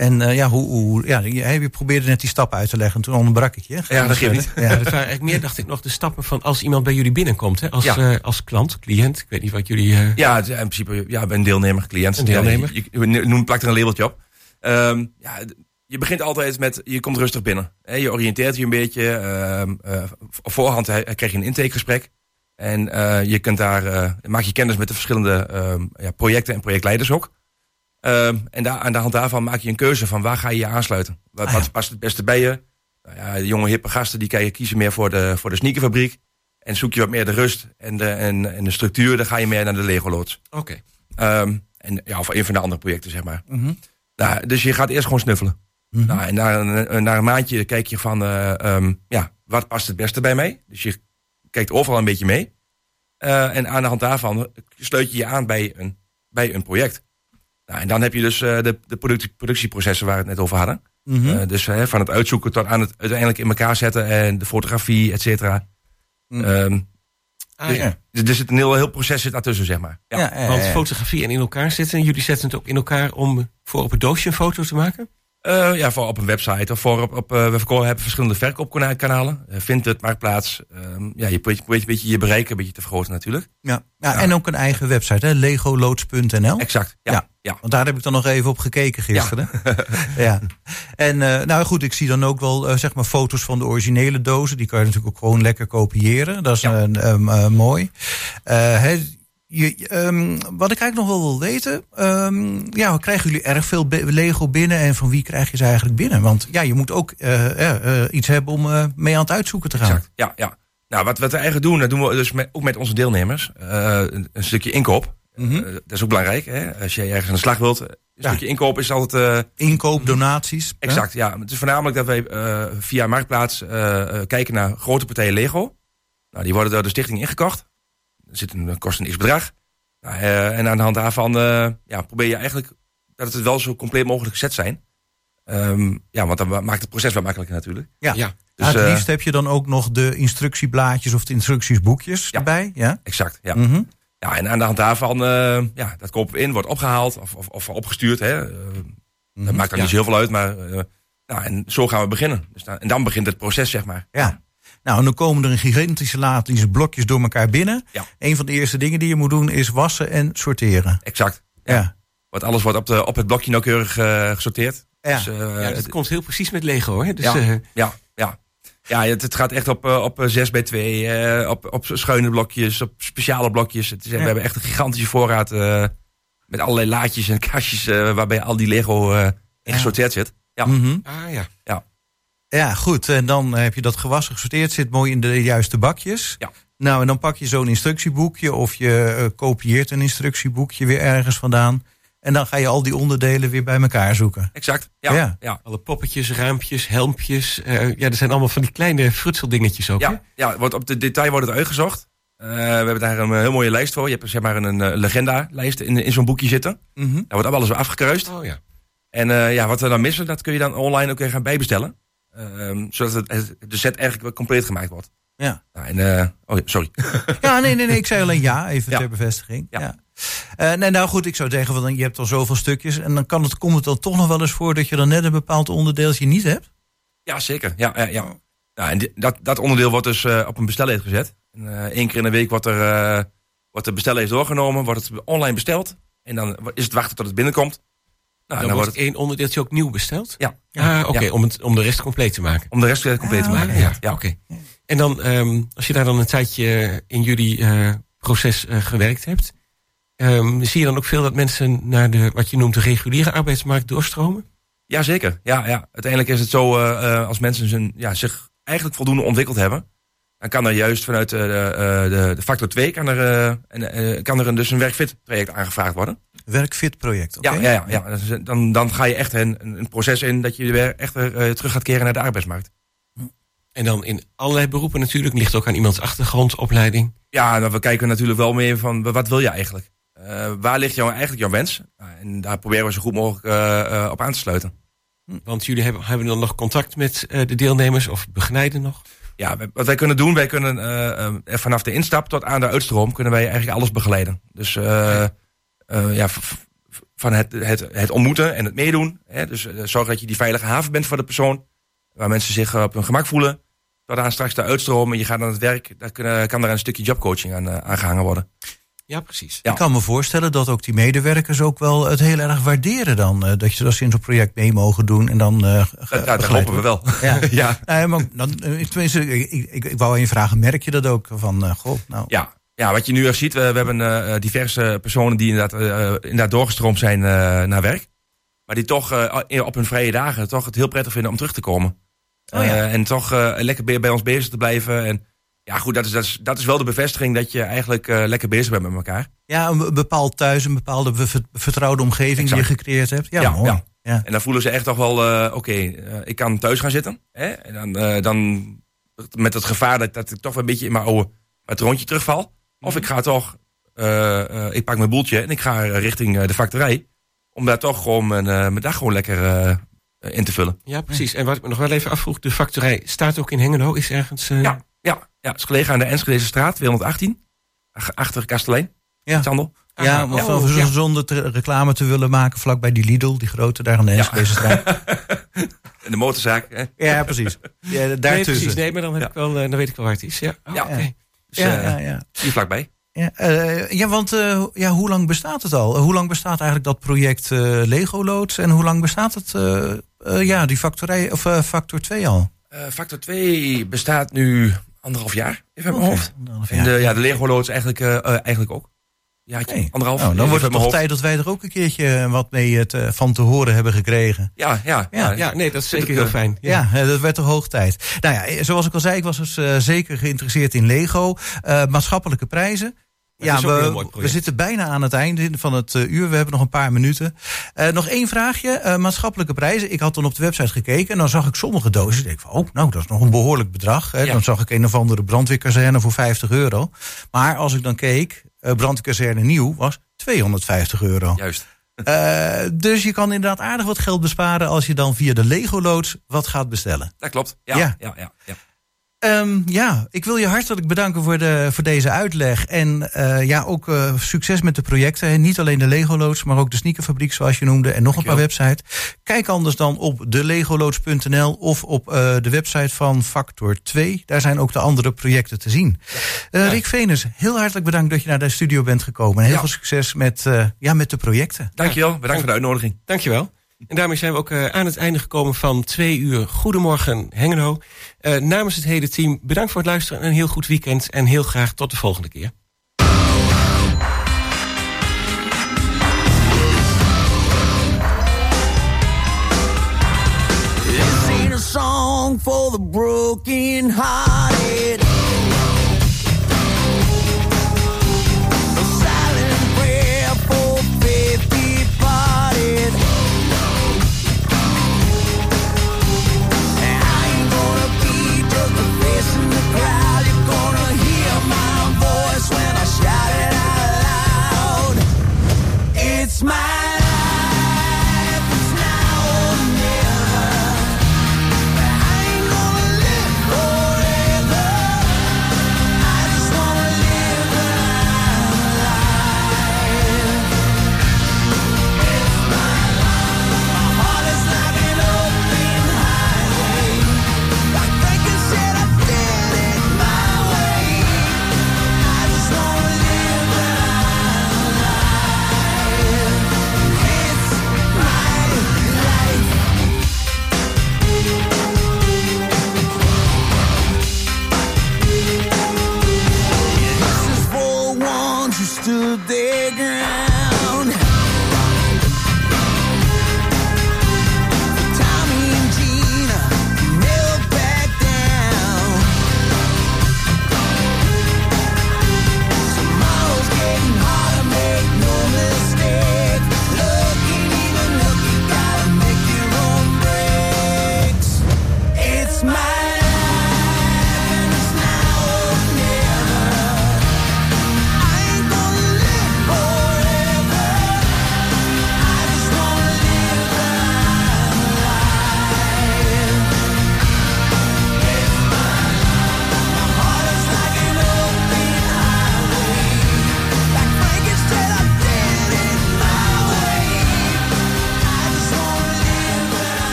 En eh, ja, hoe, hoe, ja, je, probeerde net die stappen uit te leggen. En toen onderbrak ik je. Ja, dat geeft verder. niet. Ja. Dat waren eigenlijk meer, dacht ik nog, de stappen van als iemand bij jullie binnenkomt. Hè? Als, Ja. eh, als klant, cliënt. Ik weet niet wat jullie... eh, Ja, in principe, ja, ben deelnemer, cliënt. Een deelnemer. Ja, je, je noemt, plakt er een labeltje op. Ehm, ja, je begint altijd met, je komt rustig binnen. Hè, je oriënteert je een beetje. ehm, eh, voorhand krijg je een intakegesprek. En eh, je kunt daar, eh, maak je kennis met de verschillende ehm, ja, projecten en projectleiders ook. Ehm, en daar, aan de hand daarvan maak je een keuze van waar ga je je aansluiten. Wat, Ah, ja. wat past het beste bij je? Nou ja, de jonge hippe gasten die kan je kiezen meer voor de, voor de sneakerfabriek. En zoek je wat meer de rust en de, en, en de structuur, dan ga je meer naar de Lego loods. Oké. Ehm, en, ja, of een van de andere projecten, zeg maar. Mhm. Nou, dus je gaat eerst gewoon snuffelen. Mhm. Nou, en na, een- na een maandje kijk je van, eh, ehm, ja, wat past het beste bij mij? Dus je kijkt overal een beetje mee. Eh, en aan de hand daarvan sluit je je aan bij een, bij een project. Nou, en dan heb je dus eh, de, de productie, productieprocessen waar we het net over hadden. Mhm. Eh, dus van het uitzoeken tot aan het uiteindelijk in elkaar zetten en de fotografie, et cetera. Mhm. Ehm, Ah, dus, ja. dus er zit een heel, heel proces zit daartussen, zeg maar. Ja. ja, eh, Want fotografie en in elkaar zetten. En jullie zetten het ook in elkaar om voor op het doosje een foto te maken? Eh, ja, voor op een website of voor op, op eh, we verko- hebben verschillende verkoopkanalen. Uh, Vinted, Marktplaats. Ehm, ja, je probeert, een beetje je bereik een beetje te vergroten natuurlijk. ja. Ja, en ook een eigen website, hè? legoloods.nl. Exact, ja. Ja. ja. Want daar heb ik dan nog even op gekeken gisteren. (laughs) Ja. En eh, nou goed, ik zie dan ook wel eh, zeg maar foto's van de originele dozen. Die kan je natuurlijk ook gewoon lekker kopiëren. Dat is een, ehm, eh, mooi. Eh, hè, je, ehm, wat ik eigenlijk nog wel wil weten. ehm, ja, krijgen jullie erg veel Lego binnen? En van wie krijg je ze eigenlijk binnen? Want ja, je moet ook eh, eh, eh, iets hebben om mee aan het uitzoeken te gaan. Exact, ja, ja. Nou, wat, wat we eigenlijk doen, dat doen we dus met, ook met onze deelnemers. Een, een stukje inkoop. Mhm. Dat is ook belangrijk. Hè? Als je ergens aan de slag wilt. Een Ja. stukje inkoop is altijd... Inkoop, donaties. hè? Exact, ja. Het is voornamelijk dat wij via Marktplaats kijken naar grote partijen Lego. Nou, die worden door de stichting ingekocht. Er zit een, kost een x bedrag. Nou, eh, en aan de hand daarvan eh, ja, probeer je eigenlijk dat het wel zo compleet mogelijk gezet zijn. Ehm, ja, want dan maakt het proces wat makkelijker natuurlijk. Ja. Ja. Dus, het eh, liefst heb je dan ook nog de instructieblaadjes of de instructiesboekjes Ja. erbij. Ja. Exact, ja. Mhm. ja. En aan de hand daarvan, eh, ja, dat kopen we in, wordt opgehaald of, of, of opgestuurd. Hè. Eh, Dat maakt dan Ja. niet zo heel veel uit, maar eh, nou, en zo gaan we beginnen. Dus dan, en dan begint het proces, zeg maar. Ja. Nou, en dan komen er een gigantische laadjes blokjes door elkaar binnen. Ja. Een van de eerste dingen die je moet doen is wassen en sorteren. Exact. Ja. Want alles wordt op, de, op het blokje nauwkeurig eh, gesorteerd. Ja. Dus, eh, Ja, dat het- komt heel precies met Lego hoor. Dus, Ja. eh, ja, ja. Ja, het, het gaat echt op, op 6 bij 2, eh, op, op schuine blokjes, op speciale blokjes. Het is, We hebben echt een gigantische voorraad eh, met allerlei laadjes en kastjes waarbij al die Lego eh in gesorteerd zit. Ja, Mhm. ah ja. Ja, goed. En dan heb je dat gewassen gesorteerd, zit mooi in de juiste bakjes. Ja. Nou, en dan pak je zo'n instructieboekje of je eh, kopieert een instructieboekje weer ergens vandaan. En dan ga je al die onderdelen weer bij elkaar zoeken. exact. Ja, Ja. ja. Alle poppetjes, raampjes, helmpjes. eh, ja, er zijn allemaal van die kleine frutseldingetjes ook. hè? Ja, ja wordt op de detail wordt het uitgezocht. Eh, we hebben daar een heel mooie lijst voor. Je hebt zeg maar een eh, legenda-lijst in, in zo'n boekje zitten. Mhm. Daar wordt alles weer afgekruist. Oh ja. En eh, ja, wat we dan missen, dat kun je dan online ook weer gaan bijbestellen. Ehm, zodat het, het- de set eigenlijk compleet gemaakt wordt. Ja. Nou, en, eh, oh ja, sorry. (laughs) Ja, nee, nee, nee. Ik zei alleen ja, even Ja. ter bevestiging. Ja. Ja. Eh, nee, nou goed, ik zou zeggen, van, je hebt al zoveel stukjes. En dan kan het, komt het dan toch nog wel eens voor dat je dan net een bepaald onderdeeltje niet hebt. Ja, zeker. Ja, ja, ja. Nou, en dat, dat onderdeel wordt dus eh, op een bestellijst gezet. En, één keer in de week wordt er wordt de bestellijst doorgenomen, wordt het online besteld. En dan is het wachten tot het binnenkomt. Nou, Dan, wordt wordt één onderdeeltje ook nieuw besteld? Ja. Ah, oké, Ja. om, het- om de rest compleet te maken. om de rest compleet te Ah, maken. Ah, ja, ja. oké. En dan, ehm, als je daar dan een tijdje in jullie eh, proces eh, gewerkt hebt, ehm, zie je dan ook veel dat mensen naar de, wat je noemt, de reguliere arbeidsmarkt doorstromen? Jazeker. Ja, ja. Uiteindelijk is het zo, eh, als mensen zijn, ja, zich eigenlijk voldoende ontwikkeld hebben, dan kan er juist vanuit de, de, de factor 2 kan er, en, kan er een, dus een werkfit traject aangevraagd worden. Werkfit project. oké? Ja, ja, ja, ja. Dus, eh, Dan, dan ga je echt een, een proces in dat je weer echt eh, terug gaat keren naar de arbeidsmarkt. En dan in allerlei beroepen natuurlijk, ligt ook aan iemands achtergrond, opleiding. Ja, nou, we kijken natuurlijk wel meer van wat wil je eigenlijk? Eh, waar ligt jou, eigenlijk jouw wens? En daar proberen we zo goed mogelijk eh, eh, op aan te sluiten. Want jullie hebben, hebben dan nog contact met eh, de deelnemers of begeleiden nog? Ja, wij- wat wij kunnen doen, wij kunnen vanaf de instap tot aan de uitstroom kunnen wij eigenlijk alles begeleiden. Dus eh, eh, ja, van het, het, het ontmoeten en het meedoen. Hè? Dus eh, zorg dat je die veilige haven bent voor de persoon. Waar mensen zich eh, op hun gemak voelen. Tot aan straks de uitstroom en je gaat aan het werk. Daar kunnen, kan daar een stukje jobcoaching aan, eh, aangehangen worden. Ja, precies. Ja. Ik kan me voorstellen dat ook die medewerkers ook wel het heel erg waarderen dan. dat je dat ze in zo'n project mee mogen doen en dan dat begeleid hopen we wel. (laughs) Ja. ja. Nee, maar dan, tenminste, ik, ik, ik, wou aan je vragen, merk je dat ook? Van, eh, goh, nou, Ja. Ja, wat je nu al ziet, we, we hebben eh, diverse personen die inderdaad, eh, inderdaad doorgestroomd zijn eh, naar werk. Maar die toch eh, op hun vrije dagen toch het heel prettig vinden om terug te komen. Oh ja. Eh, en toch eh, lekker bij, bij ons bezig te blijven. En ja, goed, dat is, dat, is, dat is wel de bevestiging dat je eigenlijk eh, lekker bezig bent met elkaar. ja, een be- bepaald thuis, een bepaalde be- vertrouwde omgeving die je gecreëerd hebt. Ja, Ja, mooi. ja. Ja. En dan voelen ze echt toch wel, eh, oké, eh, ik kan thuis gaan zitten. Hè? En dan, eh, dan met het gevaar dat, dat ik toch wel een beetje in mijn oude patroontje terugval. Of ik ga toch, eh, eh, ik pak mijn boeltje en ik ga richting eh, de factorij. Om daar toch gewoon mijn, eh, mijn dag gewoon lekker eh, in te vullen. Ja, precies. En wat ik me nog wel even afvroeg, de factorij staat ook in Hengelo, is ergens... eh, Ja, ja, ja, het is gelegen aan de Enschedeze straat, 218. ach- Achter Kastelein. Ja. Sandel. Ja, Ah, maar oh, van- ja. zonder te- reclame te willen maken vlakbij die Lidl, die grote daar aan de Enschedeze straat. (laughs) En de motorzaak. Hè? Ja, precies. Ja, Nee, daartussen. precies. Nee, maar dan, heb Ja. ik wel, eh, dan weet ik wel waar het is. Ja, Oh, Ja. oké. Dus, ja, eh, ja, ja. hier vlakbij. Ja, eh, ja, want eh, ja, hoe lang bestaat het al? hoe lang bestaat eigenlijk dat project eh, Lego Loods? En hoe lang bestaat het, ja, die factorij, of factor 2 al? Factor 2 bestaat nu anderhalf jaar, even uit mijn hoofd. En de, ja, de Lego loods eigenlijk, eigenlijk ook. Ja, Oké. anderhalf. Nou, dan wordt het toch hoofd. tijd dat wij er ook een keertje wat mee het, eh, van te horen hebben gekregen. Ja, ja, ja. Ja, nee, dat is zeker heel eh, fijn. Ja, eh, dat werd toch hoog tijd. Nou ja, eh, zoals ik al zei, ik was dus eh, zeker geïnteresseerd in Lego. Eh, maatschappelijke prijzen. Ja, we, zitten bijna aan het einde van het eh, uur. We hebben nog een paar minuten. Eh, nog één vraagje. Eh, maatschappelijke prijzen. Ik had dan op de website gekeken en dan zag ik sommige dozen. Ik denk van, oh, nou, dat is nog een behoorlijk bedrag. Hè. Ja. Dan zag ik een of andere brandweerkazerne voor 50 euro. Maar als ik dan keek, brandweerkazerne nieuw was 250 euro. Juist. Dus je kan inderdaad aardig wat geld besparen als je dan via de Lego Loods wat gaat bestellen. Dat klopt. Ja, Ja. ja. ja, ja, Ehm, ja, ik wil je hartelijk bedanken voor, de, voor deze uitleg. En eh, ja, ook eh, succes met de projecten. En niet alleen de Lego Loods, maar ook de sneakerfabriek zoals je noemde. En nog een paar websites. Kijk anders dan op delegoloods.nl of op eh, de website van Factor 2. Daar zijn ook de andere projecten te zien. Eh, Rick Venus, heel hartelijk bedankt dat je naar de studio bent gekomen. En heel Ja. veel succes met, eh, ja, met de projecten. Dankjewel. Bedankt voor de uitnodiging. Dankjewel. En daarmee zijn we ook eh, aan het einde gekomen van twee uur Goedemorgen Hengelo. Eh, namens het hele team bedankt voor het luisteren en een heel goed weekend. En heel graag tot de volgende keer.